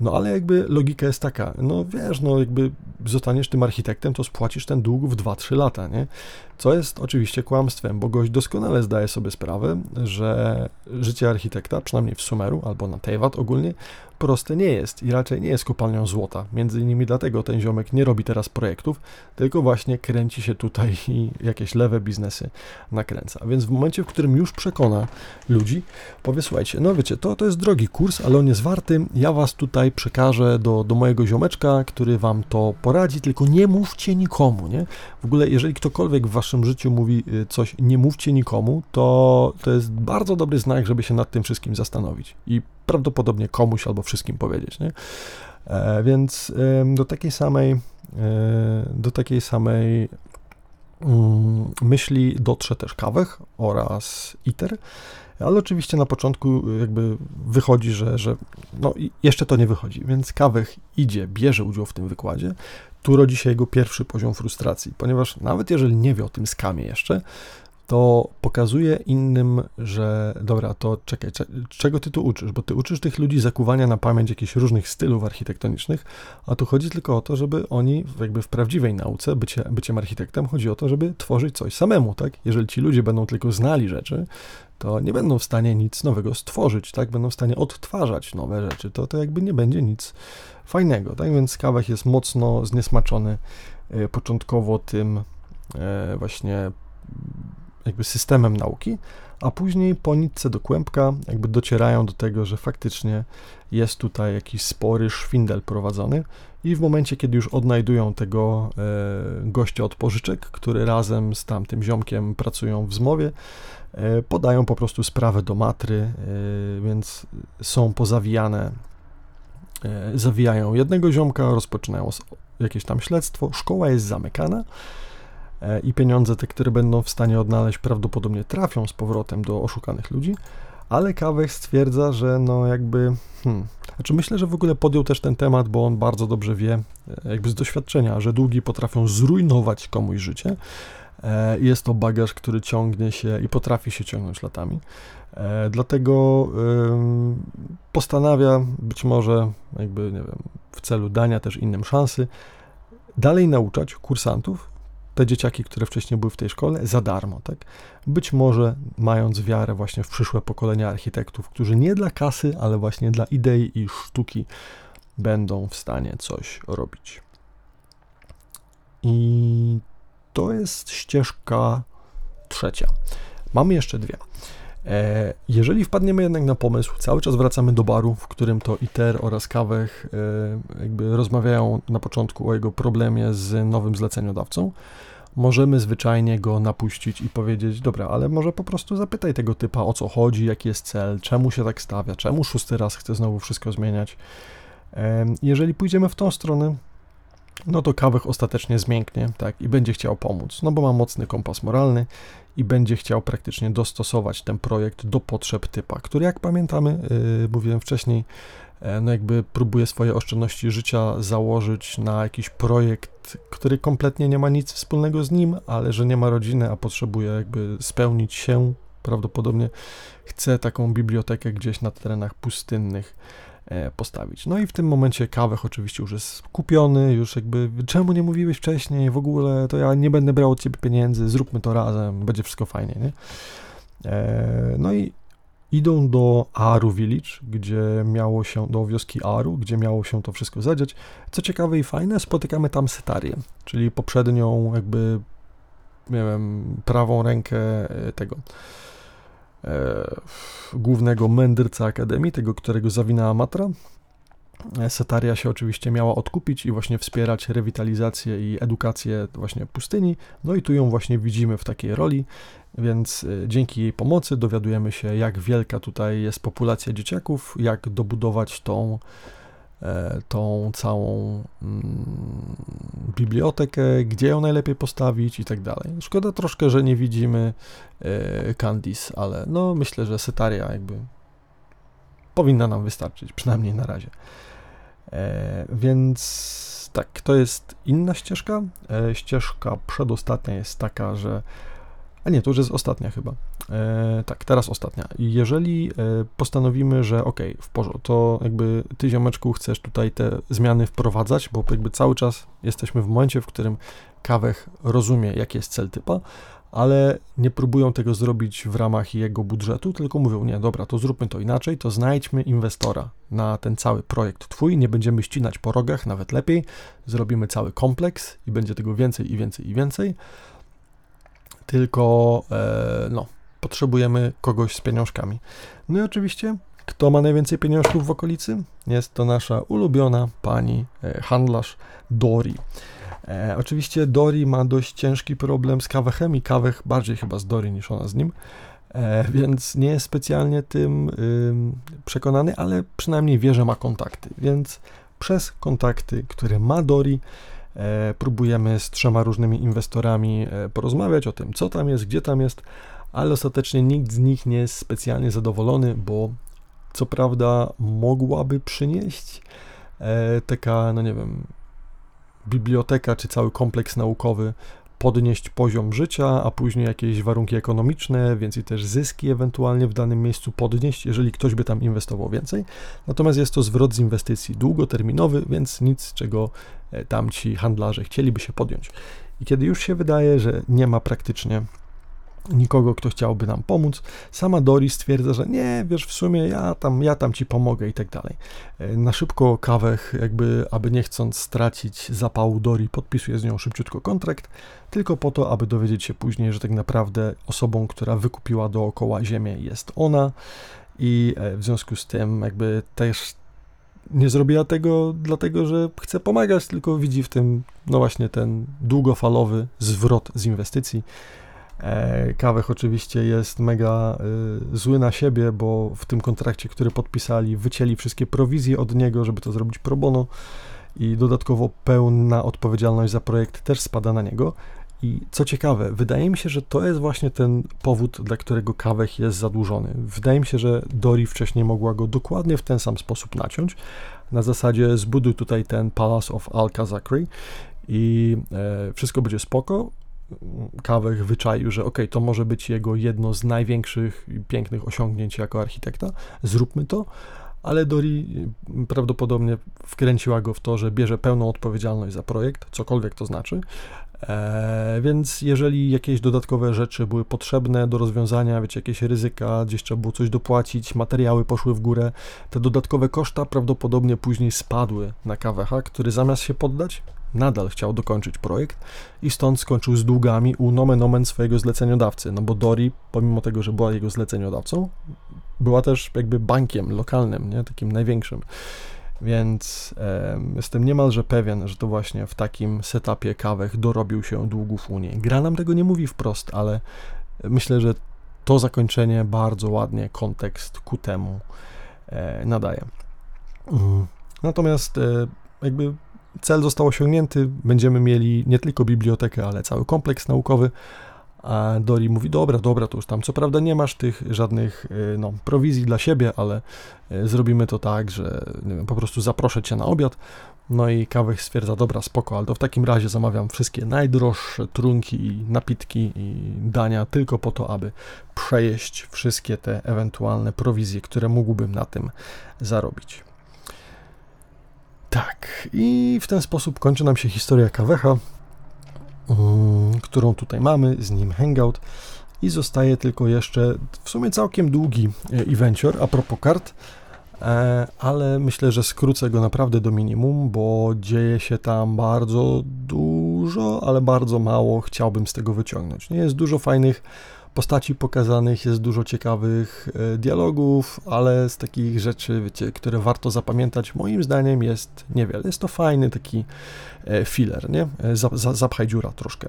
Speaker 1: No ale jakby logika jest taka, no wiesz, no jakby zostaniesz tym architektem, to spłacisz ten dług w 2-3 lata, nie? Co jest oczywiście kłamstwem, bo gość doskonale zdaje sobie sprawę, że życie architekta, przynajmniej w Sumeru albo na Teyvat ogólnie, proste nie jest i raczej nie jest kopalnią złota. Między innymi dlatego ten ziomek nie robi teraz projektów, tylko właśnie kręci się tutaj i jakieś lewe biznesy nakręca. Więc w momencie, w którym już przekona ludzi, powie, słuchajcie, no wiecie, to, to jest drogi kurs, ale on jest warty, ja was tutaj przekażę do, do mojego ziomeczka, który wam to poradzi, tylko nie mówcie nikomu, nie? W ogóle, jeżeli ktokolwiek w waszym życiu mówi y, coś, nie mówcie nikomu, to to jest bardzo dobry znak, żeby się nad tym wszystkim zastanowić i prawdopodobnie komuś albo wszystkim powiedzieć, nie? E, więc do takiej samej, e, do takiej samej mm, myśli dotrze też Kawech oraz ITER, ale oczywiście na początku jakby wychodzi, że, że no jeszcze to nie wychodzi, więc Kawech idzie, bierze udział w tym wykładzie, tu rodzi się jego pierwszy poziom frustracji, ponieważ nawet jeżeli nie wie o tym skamie jeszcze, to pokazuje innym, że dobra, to czekaj, czego ty tu uczysz? Bo ty uczysz tych ludzi zakuwania na pamięć jakichś różnych stylów architektonicznych, a tu chodzi tylko o to, żeby oni jakby w prawdziwej nauce, bycie, byciem architektem, chodzi o to, żeby tworzyć coś samemu, tak? Jeżeli ci ludzie będą tylko znali rzeczy, to nie będą w stanie nic nowego stworzyć, tak? Będą w stanie odtwarzać nowe rzeczy, to, to jakby nie będzie nic fajnego, tak? Więc Kawech jest mocno zniesmaczony e, początkowo tym e, właśnie jakby systemem nauki, a później po nitce do kłębka jakby docierają do tego, że faktycznie jest tutaj jakiś spory szwindel prowadzony i w momencie, kiedy już odnajdują tego e, gościa od pożyczek, który razem z tamtym ziomkiem pracują w zmowie, e, podają po prostu sprawę do matry, e, więc są pozawijane, zawijają jednego ziomka, rozpoczynają jakieś tam śledztwo, szkoła jest zamykana, i pieniądze te, które będą w stanie odnaleźć, prawdopodobnie trafią z powrotem do oszukanych ludzi, ale Kawek stwierdza, że no jakby, hmm, znaczy myślę, że w ogóle podjął też ten temat, bo on bardzo dobrze wie, e, jakby z doświadczenia, że długi potrafią zrujnować komuś życie. E, jest to bagaż, który ciągnie się i potrafi się ciągnąć latami. Dlatego postanawia, być może jakby, nie wiem, w celu dania też innym szansy, dalej nauczać kursantów, te dzieciaki, które wcześniej były w tej szkole, za darmo, tak? Być może mając wiarę właśnie w przyszłe pokolenia architektów, którzy nie dla kasy, ale właśnie dla idei i sztuki będą w stanie coś robić. I to jest ścieżka trzecia. Mamy jeszcze dwie. E, jeżeli wpadniemy jednak na pomysł, cały czas wracamy do baru, w którym to ITER oraz Kawech e, jakby rozmawiają na początku o jego problemie z nowym zleceniodawcą, możemy zwyczajnie go napuścić i powiedzieć, dobra, ale może po prostu zapytaj tego typa o co chodzi, jaki jest cel, czemu się tak stawia, czemu szósty raz chce znowu wszystko zmieniać. Jeżeli pójdziemy w tą stronę, no to Kawech ostatecznie zmięknie, tak, i będzie chciał pomóc, no bo ma mocny kompas moralny i będzie chciał praktycznie dostosować ten projekt do potrzeb typa, który jak pamiętamy, yy, mówiłem wcześniej, E, no jakby próbuje swoje oszczędności życia założyć na jakiś projekt, który kompletnie nie ma nic wspólnego z nim, ale że nie ma rodziny, a potrzebuje jakby spełnić się, prawdopodobnie chce taką bibliotekę gdzieś na terenach pustynnych postawić. No i w tym momencie Kawech oczywiście już jest kupiony, już jakby czemu nie mówiłeś wcześniej, w ogóle to ja nie będę brał od ciebie pieniędzy, zróbmy to razem, będzie wszystko fajnie, nie? E, no i idą do Aru Village, gdzie miało się, do wioski Aru, gdzie miało się to wszystko zadziać. Co ciekawe i fajne, spotykamy tam Setarię, czyli poprzednią jakby, nie wiem, prawą rękę e, tego e, głównego mędrca Akademii, tego, którego zawinęła Matra. E, Setaria się oczywiście miała odkupić i właśnie wspierać rewitalizację i edukację właśnie pustyni. No i tu ją właśnie widzimy w takiej roli. Więc y, dzięki jej pomocy dowiadujemy się, jak wielka tutaj jest populacja dzieciaków, jak dobudować tą, e, tą całą mm, bibliotekę, gdzie ją najlepiej postawić i tak dalej. Szkoda troszkę, że nie widzimy e, Candice, ale no myślę, że Setaria jakby powinna nam wystarczyć, przynajmniej na razie. E, więc tak, to jest inna ścieżka. Ścieżka przedostatnia jest taka, że A nie, to już jest ostatnia chyba. E, tak, teraz ostatnia. Jeżeli e, postanowimy, że ok, w porządku, to jakby ty ziomeczku chcesz tutaj te zmiany wprowadzać, bo jakby cały czas jesteśmy w momencie, w którym kawech rozumie, jaki jest cel typa, ale nie próbują tego zrobić w ramach jego budżetu, tylko mówią, nie, dobra, to zróbmy to inaczej, to znajdźmy inwestora na ten cały projekt twój, nie będziemy ścinać po rogach, nawet lepiej, zrobimy cały kompleks i będzie tego więcej i więcej i więcej, tylko e, no, potrzebujemy kogoś z pieniążkami. No i oczywiście, kto ma najwięcej pieniążków w okolicy? Jest to nasza ulubiona pani e, handlarz Dori. E, oczywiście Dori ma dość ciężki problem z kawechem i kawech bardziej chyba z Dori niż ona z nim, e, więc nie jest specjalnie tym y, przekonany, ale przynajmniej wie, że ma kontakty, więc przez kontakty, które ma Dori, próbujemy z trzema różnymi inwestorami e, porozmawiać o tym, co tam jest, gdzie tam jest, ale ostatecznie nikt z nich nie jest specjalnie zadowolony, bo co prawda mogłaby przynieść e, taka, no nie wiem, biblioteka czy cały kompleks naukowy podnieść poziom życia, a później jakieś warunki ekonomiczne, więcej też zyski ewentualnie w danym miejscu podnieść, jeżeli ktoś by tam inwestował więcej. Natomiast jest to zwrot z inwestycji długoterminowy, więc nic, czego e, tamci handlarze chcieliby się podjąć. I kiedy już się wydaje, że nie ma praktycznie nikogo, kto chciałby nam pomóc. Sama Dori stwierdza, że nie, wiesz, w sumie ja tam, ja tam ci pomogę i tak dalej. E, na szybko kawech, jakby, aby nie chcąc stracić zapału Dori, podpisuje z nią szybciutko kontrakt, tylko po to, aby dowiedzieć się później, że tak naprawdę osobą, która wykupiła dookoła ziemię jest ona i e, w związku z tym jakby też nie zrobiła tego dlatego, że chce pomagać, tylko widzi w tym, no właśnie, ten długofalowy zwrot z inwestycji Kawech oczywiście jest mega y, zły na siebie, bo w tym kontrakcie, który podpisali, wycięli wszystkie prowizje od niego, żeby to zrobić pro bono i dodatkowo pełna odpowiedzialność za projekt też spada na niego. I co ciekawe, wydaje mi się, że to jest właśnie ten powód, dla którego Kawech jest zadłużony. Wydaje mi się, że Dori wcześniej mogła go dokładnie w ten sam sposób naciąć. Na zasadzie zbuduj tutaj ten Palace of Al-Kazakri i e, wszystko będzie spoko, Kawech wyczaił, że ok, to może być jego jedno z największych i pięknych osiągnięć jako architekta, zróbmy to, ale Dori prawdopodobnie wkręciła go w to, że bierze pełną odpowiedzialność za projekt, cokolwiek to znaczy. E, więc jeżeli jakieś dodatkowe rzeczy były potrzebne do rozwiązania, wiecie, jakieś ryzyka, gdzieś trzeba było coś dopłacić, materiały poszły w górę, te dodatkowe koszta prawdopodobnie później spadły na Kawecha, który zamiast się poddać, nadal chciał dokończyć projekt i stąd skończył z długami u nomen omen swojego zleceniodawcy, no bo Dori, pomimo tego, że była jego zleceniodawcą, była też jakby bankiem lokalnym, nie, takim największym. Więc e, jestem niemalże pewien, że to właśnie w takim setupie kawech dorobił się długów Unii. Gra nam tego nie mówi wprost, ale myślę, że to zakończenie bardzo ładnie kontekst ku temu e, nadaje. Mhm. Natomiast e, jakby cel został osiągnięty, będziemy mieli nie tylko bibliotekę, ale cały kompleks naukowy. A Dori mówi, dobra, dobra, to już tam co prawda nie masz tych żadnych y, no, prowizji dla siebie, ale y, zrobimy to tak, że wiem, po prostu zaproszę cię na obiad. No i Kawech stwierdza, dobra, spoko, ale to w takim razie zamawiam wszystkie najdroższe trunki i napitki i dania tylko po to, aby przejeść wszystkie te ewentualne prowizje, które mógłbym na tym zarobić. Tak, i w ten sposób kończy nam się historia Kawecha, mm, którą tutaj mamy, z nim Hangout. I zostaje tylko jeszcze w sumie całkiem długi e, eventure a propos kart, e, ale myślę, że skrócę go naprawdę do minimum, bo dzieje się tam bardzo dużo, ale bardzo mało chciałbym z tego wyciągnąć. Nie jest dużo fajnych postaci pokazanych, jest dużo ciekawych e, dialogów, ale z takich rzeczy, wiecie, które warto zapamiętać, moim zdaniem jest niewiele. Jest to fajny taki e, filler, nie? E, zapchaj dziura troszkę.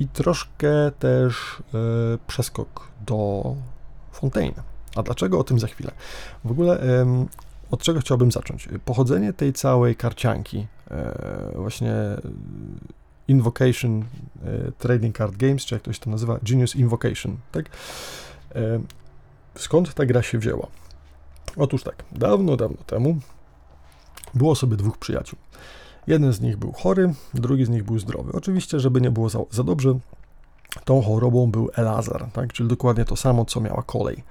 Speaker 1: I troszkę też przeskok do Fontaine. A dlaczego o tym za chwilę? W ogóle od czego chciałbym zacząć? Pochodzenie tej całej karcianki, właśnie Invocation e, Trading Card Games, czy jak to się to nazywa, Genius Invocation, tak? E, skąd ta gra się wzięła? Otóż tak, dawno, dawno temu było sobie dwóch przyjaciół. Jeden z nich był chory, drugi z nich był zdrowy. Oczywiście, żeby nie było za, za dobrze, tą chorobą był Elazar, tak? czyli dokładnie to samo, co miała kolej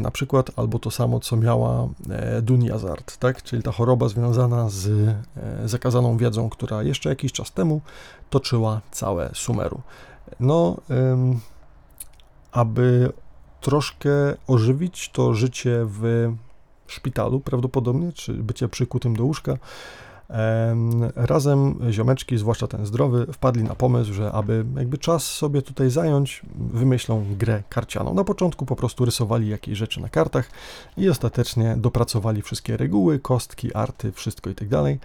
Speaker 1: na przykład, albo to samo, co miała e, Dunjazard, tak? czyli ta choroba związana z e, zakazaną wiedzą, która jeszcze jakiś czas temu toczyła całe Sumeru. No, aby troszkę ożywić to życie w szpitalu prawdopodobnie, czy bycie przykutym do łóżka, Razem ziomeczki, zwłaszcza ten zdrowy, wpadli na pomysł, że aby jakby czas sobie tutaj zająć, wymyślą grę karcianą. Na początku po prostu rysowali jakieś rzeczy na kartach i ostatecznie dopracowali wszystkie reguły, kostki, arty, wszystko i tak dalej.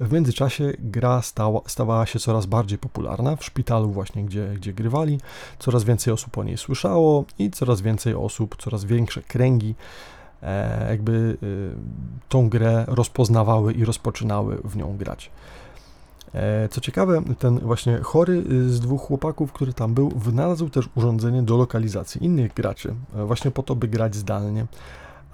Speaker 1: W międzyczasie gra stała, stawała się coraz bardziej popularna w szpitalu właśnie, gdzie, gdzie grywali. Coraz więcej osób o niej słyszało i coraz więcej osób, coraz większe kręgi jakby y, tą grę rozpoznawały i rozpoczynały w nią grać. E, co ciekawe, ten właśnie chory y, z dwóch chłopaków, który tam był, wynalazł też urządzenie do lokalizacji innych graczy, e, właśnie po to, by grać zdalnie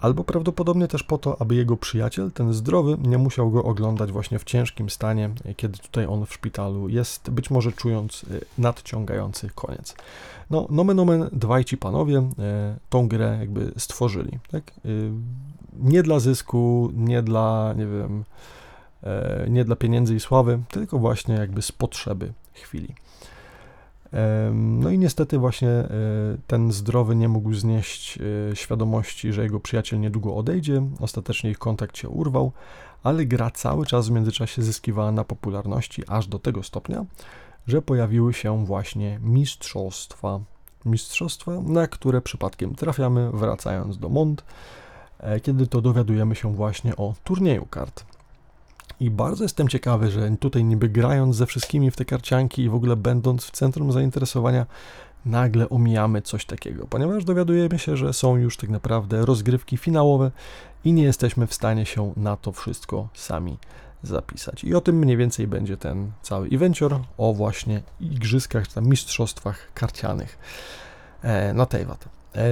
Speaker 1: albo prawdopodobnie też po to, aby jego przyjaciel, ten zdrowy, nie musiał go oglądać właśnie w ciężkim stanie, kiedy tutaj on w szpitalu jest, być może czując y, nadciągający koniec. No, nomen omen, dwaj ci panowie y, tą grę jakby stworzyli, tak? Y, nie dla zysku, nie dla, nie wiem, nie dla pieniędzy i sławy, tylko właśnie jakby z potrzeby chwili. No i niestety właśnie e, ten zdrowy nie mógł znieść e, świadomości, że jego przyjaciel niedługo odejdzie, ostatecznie ich kontakt się urwał, ale gra cały czas w międzyczasie zyskiwała na popularności aż do tego stopnia, że pojawiły się właśnie mistrzostwa. Mistrzostwa, na które przypadkiem trafiamy wracając do Mont, e, kiedy to dowiadujemy się właśnie o turnieju kart. I bardzo jestem ciekawy, że tutaj niby grając ze wszystkimi w te karcianki i w ogóle będąc w centrum zainteresowania, nagle omijamy coś takiego, ponieważ dowiadujemy się, że są już tak naprawdę rozgrywki finałowe i nie jesteśmy w stanie się na to wszystko sami zapisać. I o tym mniej więcej będzie ten cały evencior, o właśnie igrzyskach, czy tam mistrzostwach karcianych e, na Teyvat. E,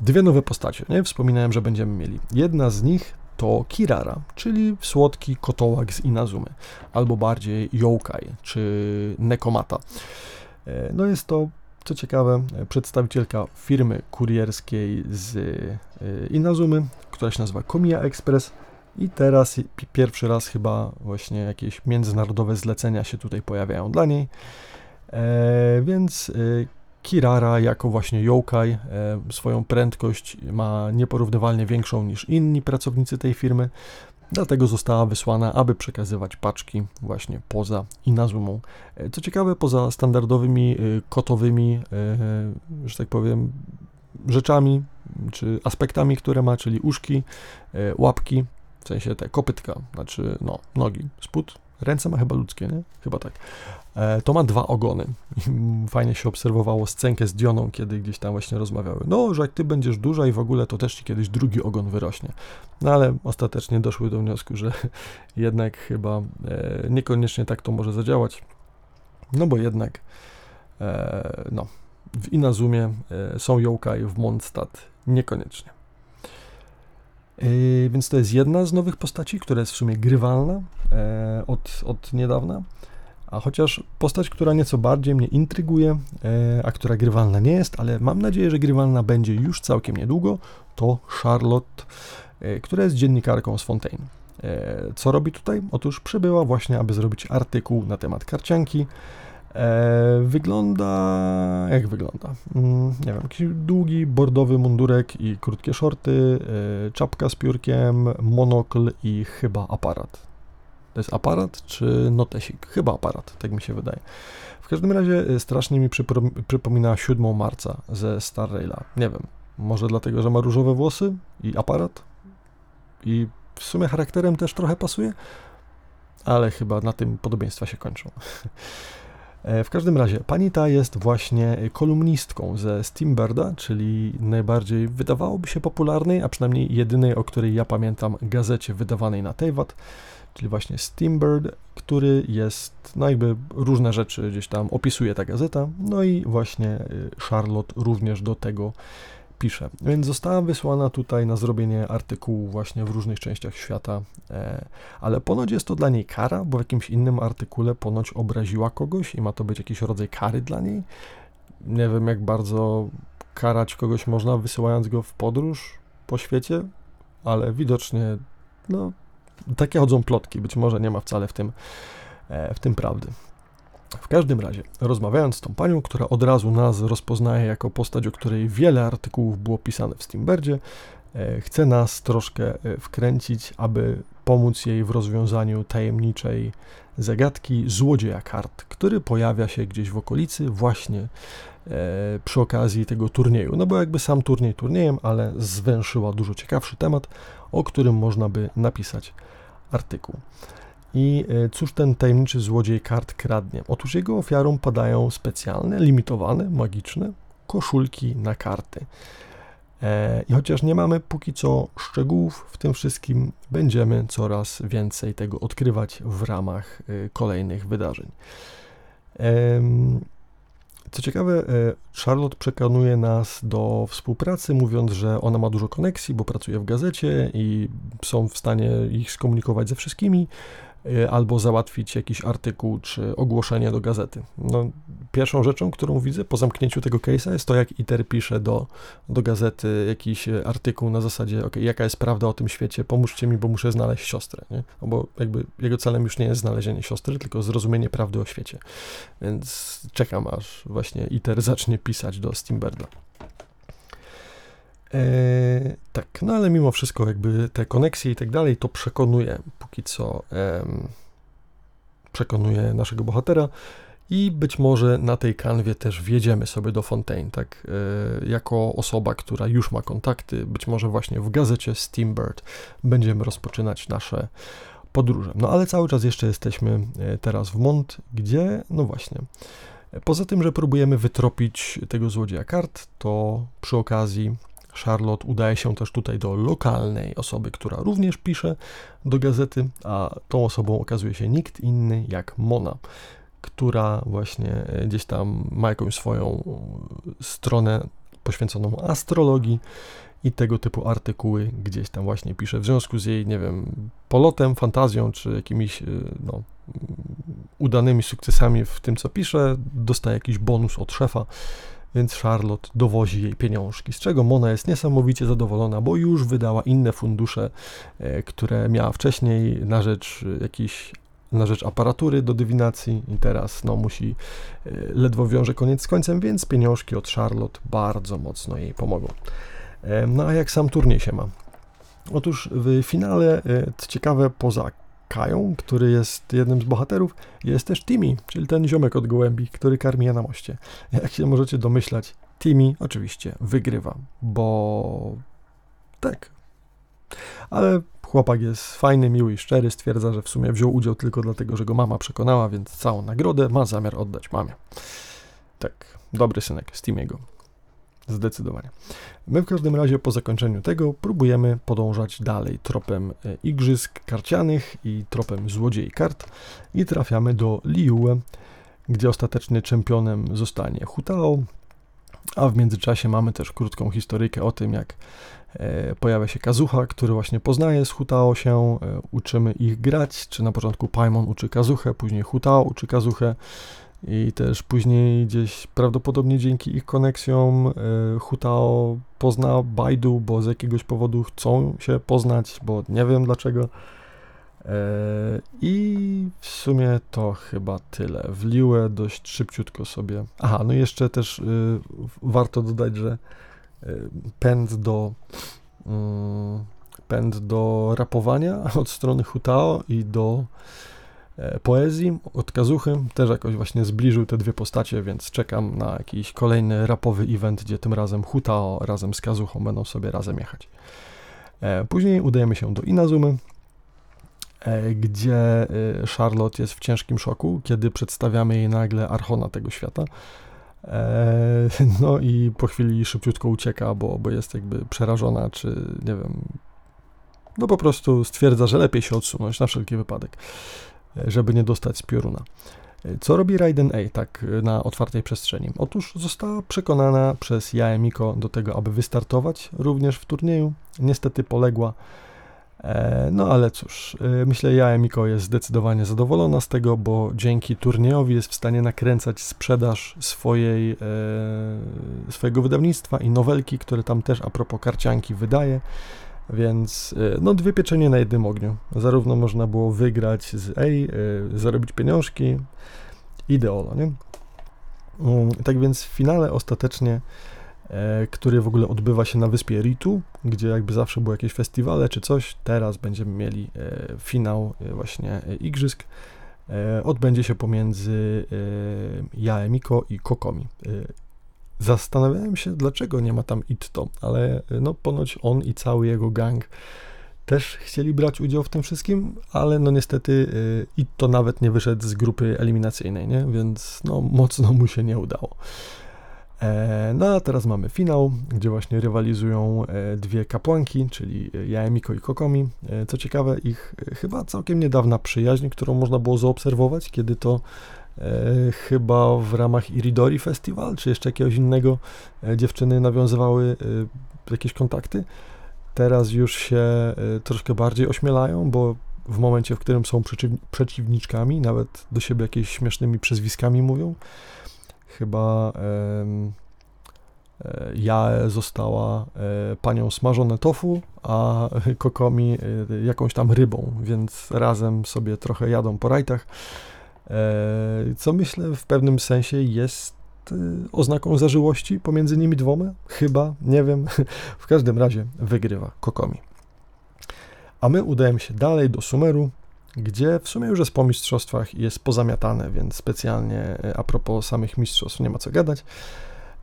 Speaker 1: dwie nowe postacie, nie? Wspominałem, że będziemy mieli. Jedna z nich to Kirara, czyli słodki kotołak z Inazumy, albo bardziej yokai, czy Nekomata. E, no jest to, co ciekawe, przedstawicielka firmy kurierskiej z e, Inazumy, która się nazywa Komiya Express i teraz pierwszy raz chyba właśnie jakieś międzynarodowe zlecenia się tutaj pojawiają dla niej. E, więc Kirara jako właśnie yokai e, swoją prędkość ma nieporównywalnie większą niż inni pracownicy tej firmy, dlatego została wysłana, aby przekazywać paczki właśnie poza Inazumą. E, co ciekawe, poza standardowymi e, kotowymi, że tak powiem, rzeczami czy aspektami, które ma, czyli uszki, łapki, w sensie te kopytka, znaczy no, nogi, spód, ręce ma chyba ludzkie, nie? Chyba tak. E, to ma dwa ogony. Fajnie się obserwowało scenkę z Dioną, kiedy gdzieś tam właśnie rozmawiały. No, że jak ty będziesz duża i w ogóle, to też ci kiedyś drugi ogon wyrośnie. No ale ostatecznie doszły do wniosku, że *laughs* jednak chyba e, niekoniecznie tak to może zadziałać. No bo jednak e, no, w Inazumie są yokai, w Mondstadt niekoniecznie. Więc to jest jedna z nowych postaci, która jest w sumie grywalna od, od niedawna. A chociaż postać, która nieco bardziej mnie intryguje, e, a która grywalna nie jest, ale mam nadzieję, że grywalna będzie już całkiem niedługo, to Charlotte, e, która jest dziennikarką z Fontaine. E, co robi tutaj? Otóż przybyła właśnie, aby zrobić artykuł na temat karcianki. Wygląda. Jak wygląda? Mm, nie wiem, jakiś długi, bordowy mundurek i krótkie shorty, czapka z piórkiem, monokl i chyba aparat. To jest aparat czy notesik? Chyba aparat, tak mi się wydaje. W każdym razie y, strasznie mi przypomina 7 marca ze Star Raila. Nie wiem, może dlatego, że ma różowe włosy i aparat i w sumie charakterem też trochę pasuje, ale chyba na tym podobieństwa się kończą. *laughs* E, w każdym razie, pani ta jest właśnie kolumnistką ze Steambirda, czyli najbardziej wydawałoby się popularnej, a przynajmniej jedynej, o której ja pamiętam, gazecie wydawanej na Teyvat czyli właśnie Steambird, który jest, no jakby różne rzeczy gdzieś tam opisuje ta gazeta, no i właśnie y, Charlotte również do tego pisze. Więc została wysłana tutaj na zrobienie artykułu właśnie w różnych częściach świata, e, ale ponoć jest to dla niej kara, bo w jakimś innym artykule ponoć obraziła kogoś i ma to być jakiś rodzaj kary dla niej. Nie wiem, jak bardzo karać kogoś można, wysyłając go w podróż po świecie, ale widocznie, no, takie chodzą plotki, być może nie ma wcale w tym, e, w tym prawdy. W każdym razie, rozmawiając z tą panią, która od razu nas rozpoznaje jako postać, o której wiele artykułów było pisane w Steamberdzie, e, chce nas troszkę e, wkręcić, aby pomóc jej w rozwiązaniu tajemniczej zagadki złodzieja kart, który pojawia się gdzieś w okolicy właśnie e, przy okazji tego turnieju. No bo jakby sam turniej turniejem, ale zwęszyła dużo ciekawszy temat, o którym można by napisać artykuł. I e, cóż ten tajemniczy złodziej kart kradnie? Otóż jego ofiarą padają specjalne, limitowane, magiczne koszulki na karty. E, I chociaż nie mamy póki co szczegółów w tym wszystkim, będziemy coraz więcej tego odkrywać w ramach e, kolejnych wydarzeń. Co ciekawe, Charlotte przekonuje nas do współpracy, mówiąc, że ona ma dużo koneksji, bo pracuje w gazecie i są w stanie ich skomunikować ze wszystkimi. Y, albo załatwić jakiś artykuł czy ogłoszenie do gazety. No, pierwszą rzeczą, którą widzę po zamknięciu tego case'a jest to, jak ITER pisze do, do gazety jakiś artykuł na zasadzie, ok, jaka jest prawda o tym świecie, pomóżcie mi, bo muszę znaleźć siostrę, nie? No bo jakby jego celem już nie jest znalezienie siostry, tylko zrozumienie prawdy o świecie. Więc czekam, aż właśnie ITER zacznie pisać do Steamberda. E, tak, no ale mimo wszystko jakby te koneksje i tak dalej to przekonuje póki co przekonuje naszego bohatera i być może na tej kanwie też wjedziemy sobie do Fontaine, tak, e, jako osoba, która już ma kontakty, być może właśnie w gazecie Steambird będziemy rozpoczynać nasze podróże. No ale cały czas jeszcze jesteśmy e, teraz w Mont, gdzie, no właśnie, poza tym, że próbujemy wytropić tego złodzieja kart, to przy okazji Charlotte udaje się też tutaj do lokalnej osoby, która również pisze do gazety, a tą osobą okazuje się nikt inny jak Mona, która właśnie e, gdzieś tam ma jakąś swoją stronę poświęconą astrologii i tego typu artykuły gdzieś tam właśnie pisze. W związku z jej, nie wiem, polotem, fantazją, czy jakimiś e, no, udanymi sukcesami w tym, co pisze, dostaje jakiś bonus od szefa więc Charlotte dowozi jej pieniążki, z czego Mona jest niesamowicie zadowolona, bo już wydała inne fundusze, e, które miała wcześniej na rzecz e, jakichś na rzecz aparatury do dywinacji i teraz no, musi, e, ledwo wiąże koniec z końcem, więc pieniążki od Charlotte bardzo mocno jej pomogą. No a jak sam turniej się ma? Otóż w finale, ciekawe, poza Kają, który jest jednym z bohaterów, jest też Timmy, czyli ten ziomek od gołębi, który karmi je na moście. Jak się możecie domyślać, Timmy oczywiście wygrywa, bo tak. Ale chłopak jest fajny, miły i szczery, stwierdza, że w sumie wziął udział tylko dlatego, że go mama przekonała, więc całą nagrodę ma zamiar oddać mamie. Tak, dobry synek z Timiego. Zdecydowanie. My w każdym razie po zakończeniu tego próbujemy podążać dalej tropem e, igrzysk karcianych i tropem złodziei kart i trafiamy do Liue, gdzie ostatecznie czempionem zostanie Hutao, a w międzyczasie mamy też krótką historyjkę o tym, jak e, pojawia się Kazucha, który właśnie poznaje z Hutao się, e, uczymy ich grać, czy na początku Paimon uczy Kazuchę, później Hutao uczy Kazuchę, i też później gdzieś prawdopodobnie dzięki ich koneksjom e, Hutao pozna Baidu, bo z jakiegoś powodu chcą się poznać, bo nie wiem dlaczego. E, I w sumie to chyba tyle. W Liue dość szybciutko sobie. Aha, no jeszcze też y, warto dodać, że pęd do y, pęd do rapowania *laughs* od strony Hutao i do E, poezji od Kazuchy. Też jakoś właśnie zbliżył te dwie postacie, więc czekam na jakiś kolejny rapowy event, gdzie tym razem Hutao razem z Kazuchą będą sobie razem jechać. E, później udajemy się do Inazumy, e, gdzie Charlotte jest w ciężkim szoku, kiedy przedstawiamy jej nagle Archona tego świata. *laughs* No i po chwili szybciutko ucieka, bo, bo jest jakby przerażona, czy nie wiem, no po prostu stwierdza, że lepiej się odsunąć na wszelki wypadek żeby nie dostać z pioruna. Co robi Raiden A tak na otwartej przestrzeni? Otóż została przekonana przez Jaemiko do tego, aby wystartować również w turnieju. Niestety poległa. E, no ale cóż, e, myślę, Jaemiko jest zdecydowanie zadowolona z tego, bo dzięki turniejowi jest w stanie nakręcać sprzedaż swojej, e, swojego wydawnictwa i nowelki, które tam też a propos karcianki wydaje. Więc no dwie pieczenie na jednym ogniu. Zarówno można było wygrać z A, zarobić pieniążki, ideolo, nie? Mm, tak więc w finale ostatecznie, e, który w ogóle odbywa się na wyspie Ritu, gdzie jakby zawsze były jakieś festiwale czy coś, teraz będziemy mieli e, finał e, właśnie igrzysk. Odbędzie się pomiędzy Jaemiko i Kokomi. Zastanawiałem się, dlaczego nie ma tam Itto, ale no ponoć on i cały jego gang też chcieli brać udział w tym wszystkim, ale no niestety y, i to nawet nie wyszedł z grupy eliminacyjnej, nie? więc no mocno mu się nie udało. E, no a teraz mamy finał, gdzie właśnie rywalizują e, dwie kapłanki, czyli Jaemiko i Kokomi. E, co ciekawe, ich chyba całkiem niedawna przyjaźń, którą można było zaobserwować, kiedy to chyba w ramach Iridori Festival, czy jeszcze jakiegoś innego dziewczyny nawiązywały jakieś kontakty teraz już się troszkę bardziej ośmielają, bo w momencie, w którym są przeciwniczkami, nawet do siebie jakimiś śmiesznymi przezwiskami mówią. Chyba e, ja została e, panią smażone tofu, a Kokomi e, jakąś tam rybą, więc razem sobie trochę jadą po rajtach, co myślę w pewnym sensie jest Y, oznaką zażyłości pomiędzy nimi dwoma? Chyba, nie wiem. *laughs* W każdym razie wygrywa Kokomi. A my udajemy się dalej do Sumeru, gdzie w sumie już jest po mistrzostwach jest pozamiatane, więc specjalnie y, a propos samych mistrzostw nie ma co gadać.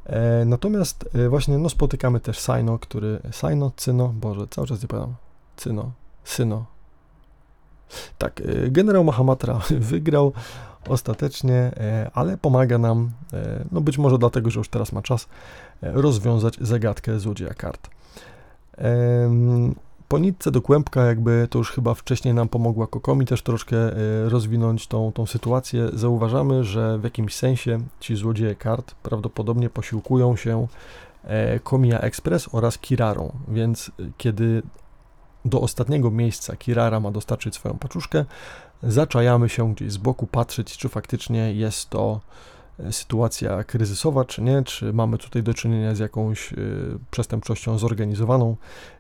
Speaker 1: E, natomiast y, właśnie no, spotykamy też Saino, który... Saino, Cyno, Boże, cały czas nie pamiętam. Cyno, Syno. Tak, generał Mahamatra *laughs* wygrał ostatecznie, e, ale pomaga nam, e, no być może dlatego, że już teraz ma czas, e, rozwiązać zagadkę złodzieja kart. Po nitce do kłębka jakby to już chyba wcześniej nam pomogła Kokomi też troszkę rozwinąć tą, tą sytuację. Zauważamy, że w jakimś sensie ci złodzieje kart prawdopodobnie posiłkują się Komia Express oraz Kirarą, więc kiedy do ostatniego miejsca Kirara ma dostarczyć swoją paczuszkę, zaczajamy się gdzieś z boku, patrzeć, czy faktycznie jest to e, sytuacja kryzysowa, czy nie, czy mamy tutaj do czynienia z jakąś e, przestępczością zorganizowaną,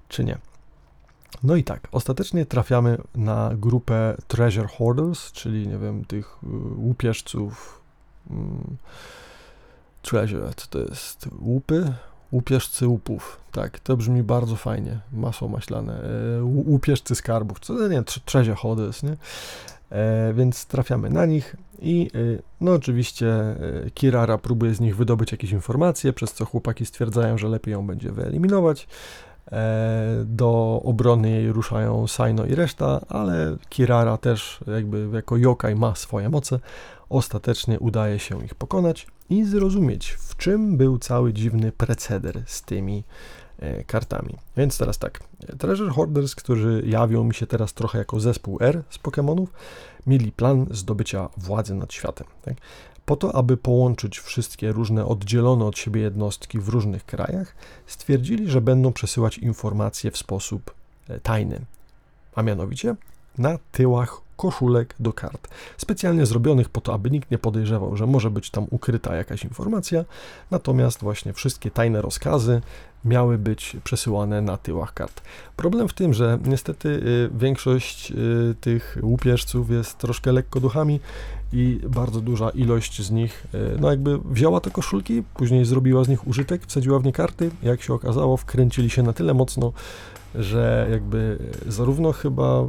Speaker 1: czy nie. No i tak, ostatecznie trafiamy na grupę treasure hoarders, czyli nie wiem, tych e, łupieżców. Mm, treasure, co to jest? Łupy? Łupieżcy łupów. Tak, to brzmi bardzo fajnie. Masło maślane. E, łupieżcy skarbów. Co nie, treasure hoarders, nie? E, więc trafiamy na nich i e, no oczywiście e, Kirara próbuje z nich wydobyć jakieś informacje, przez co chłopaki stwierdzają, że lepiej ją będzie wyeliminować. Do obrony jej ruszają Saino i reszta, ale Kirara też jakby jako yokai ma swoje moce. Ostatecznie udaje się ich pokonać i zrozumieć, w czym był cały dziwny preceder z tymi E, kartami. Więc teraz tak, Treasure Hoarders, którzy jawią mi się teraz trochę jako zespół R z Pokémonów, mieli plan zdobycia władzy nad światem. Tak? Po to, aby połączyć wszystkie różne oddzielone od siebie jednostki w różnych krajach, stwierdzili, że będą przesyłać informacje w sposób e, tajny, a mianowicie na tyłach koszulek do kart, specjalnie zrobionych po to, aby nikt nie podejrzewał, że może być tam ukryta jakaś informacja, natomiast właśnie wszystkie tajne rozkazy miały być przesyłane na tyłach kart. Problem w tym, że niestety y, większość y, tych łupieżców jest troszkę lekko duchami i bardzo duża ilość z nich, y, no jakby wzięła te koszulki, później zrobiła z nich użytek, wsadziła w nie karty, jak się okazało, wkręcili się na tyle mocno, że jakby zarówno chyba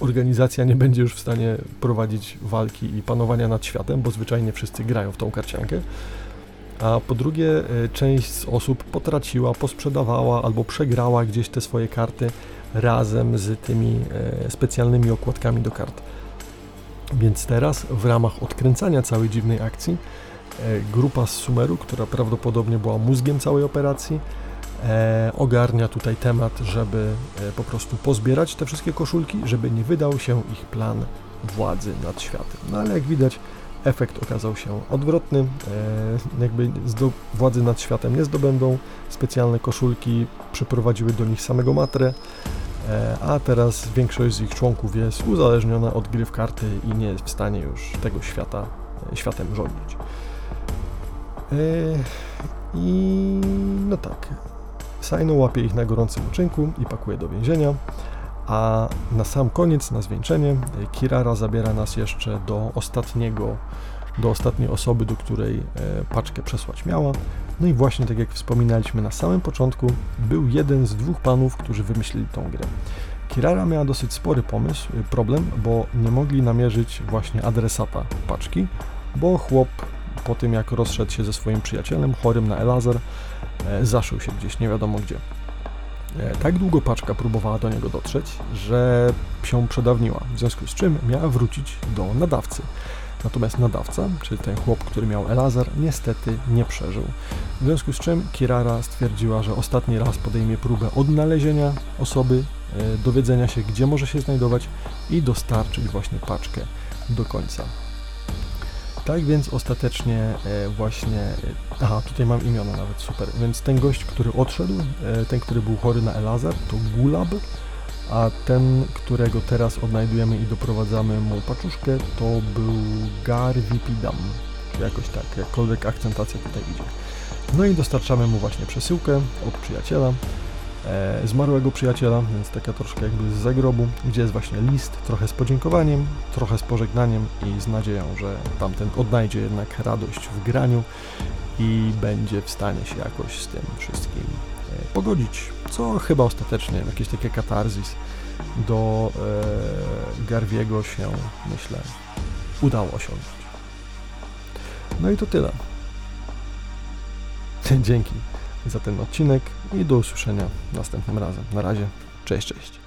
Speaker 1: organizacja nie będzie już w stanie prowadzić walki i panowania nad światem, bo zwyczajnie wszyscy grają w tą karciankę. A po drugie, e, część z osób potraciła, posprzedawała albo przegrała gdzieś te swoje karty razem z tymi e, specjalnymi okładkami do kart. Więc teraz w ramach odkręcania całej dziwnej akcji e, grupa z Sumeru, która prawdopodobnie była mózgiem całej operacji, ogarnia tutaj temat, żeby e, po prostu pozbierać te wszystkie koszulki, żeby nie wydał się ich plan władzy nad światem. No ale jak widać, efekt okazał się odwrotny. E, jakby władzy nad światem nie zdobędą, specjalne koszulki przyprowadziły do nich samego matrę, e, a teraz większość z ich członków jest uzależniona od gry w karty i nie jest w stanie już tego świata, e, światem rządzić. E, I no tak, Saino łapie ich na gorącym uczynku i pakuje do więzienia. A na sam koniec, na zwieńczenie, Kirara zabiera nas jeszcze do ostatniego, do ostatniej osoby, do której e, paczkę przesłać miała. No i właśnie tak jak wspominaliśmy na samym początku, był jeden z dwóch panów, którzy wymyślili tą grę. Kirara miała dosyć spory pomysł, e, problem, bo nie mogli namierzyć właśnie adresata paczki, bo chłop po tym jak rozszedł się ze swoim przyjacielem chorym na Elazar, e, zaszył się gdzieś nie wiadomo gdzie. E, tak długo paczka próbowała do niego dotrzeć, że się przedawniła, w związku z czym miała wrócić do nadawcy. Natomiast nadawca, czyli ten chłop, który miał Elazar, niestety nie przeżył. W związku z czym Kirara stwierdziła, że ostatni raz podejmie próbę odnalezienia osoby, e, dowiedzenia się, gdzie może się znajdować i dostarczyć właśnie paczkę do końca tak więc ostatecznie e, właśnie, e, aha, tutaj mam imiona nawet, super, więc ten gość, który odszedł, e, ten, który był chory na Elazar, to Gulab, a ten, którego teraz odnajdujemy i doprowadzamy mu paczuszkę, to był Garvipidam, jakoś tak, jakkolwiek akcentacja tutaj idzie. No i dostarczamy mu właśnie przesyłkę od przyjaciela, e, zmarłego przyjaciela, więc taka troszkę jakby z zagrobu, gdzie jest właśnie list, trochę z podziękowaniem, trochę z pożegnaniem i z nadzieją, że tamten odnajdzie jednak radość w graniu i będzie w stanie się jakoś z tym wszystkim e, pogodzić, co chyba ostatecznie jakieś takie katarzis do e, Garwiego się, myślę, udało osiągnąć. No i to tyle. *laughs* Dzięki za ten odcinek i do usłyszenia następnym razem. Na razie, cześć, cześć.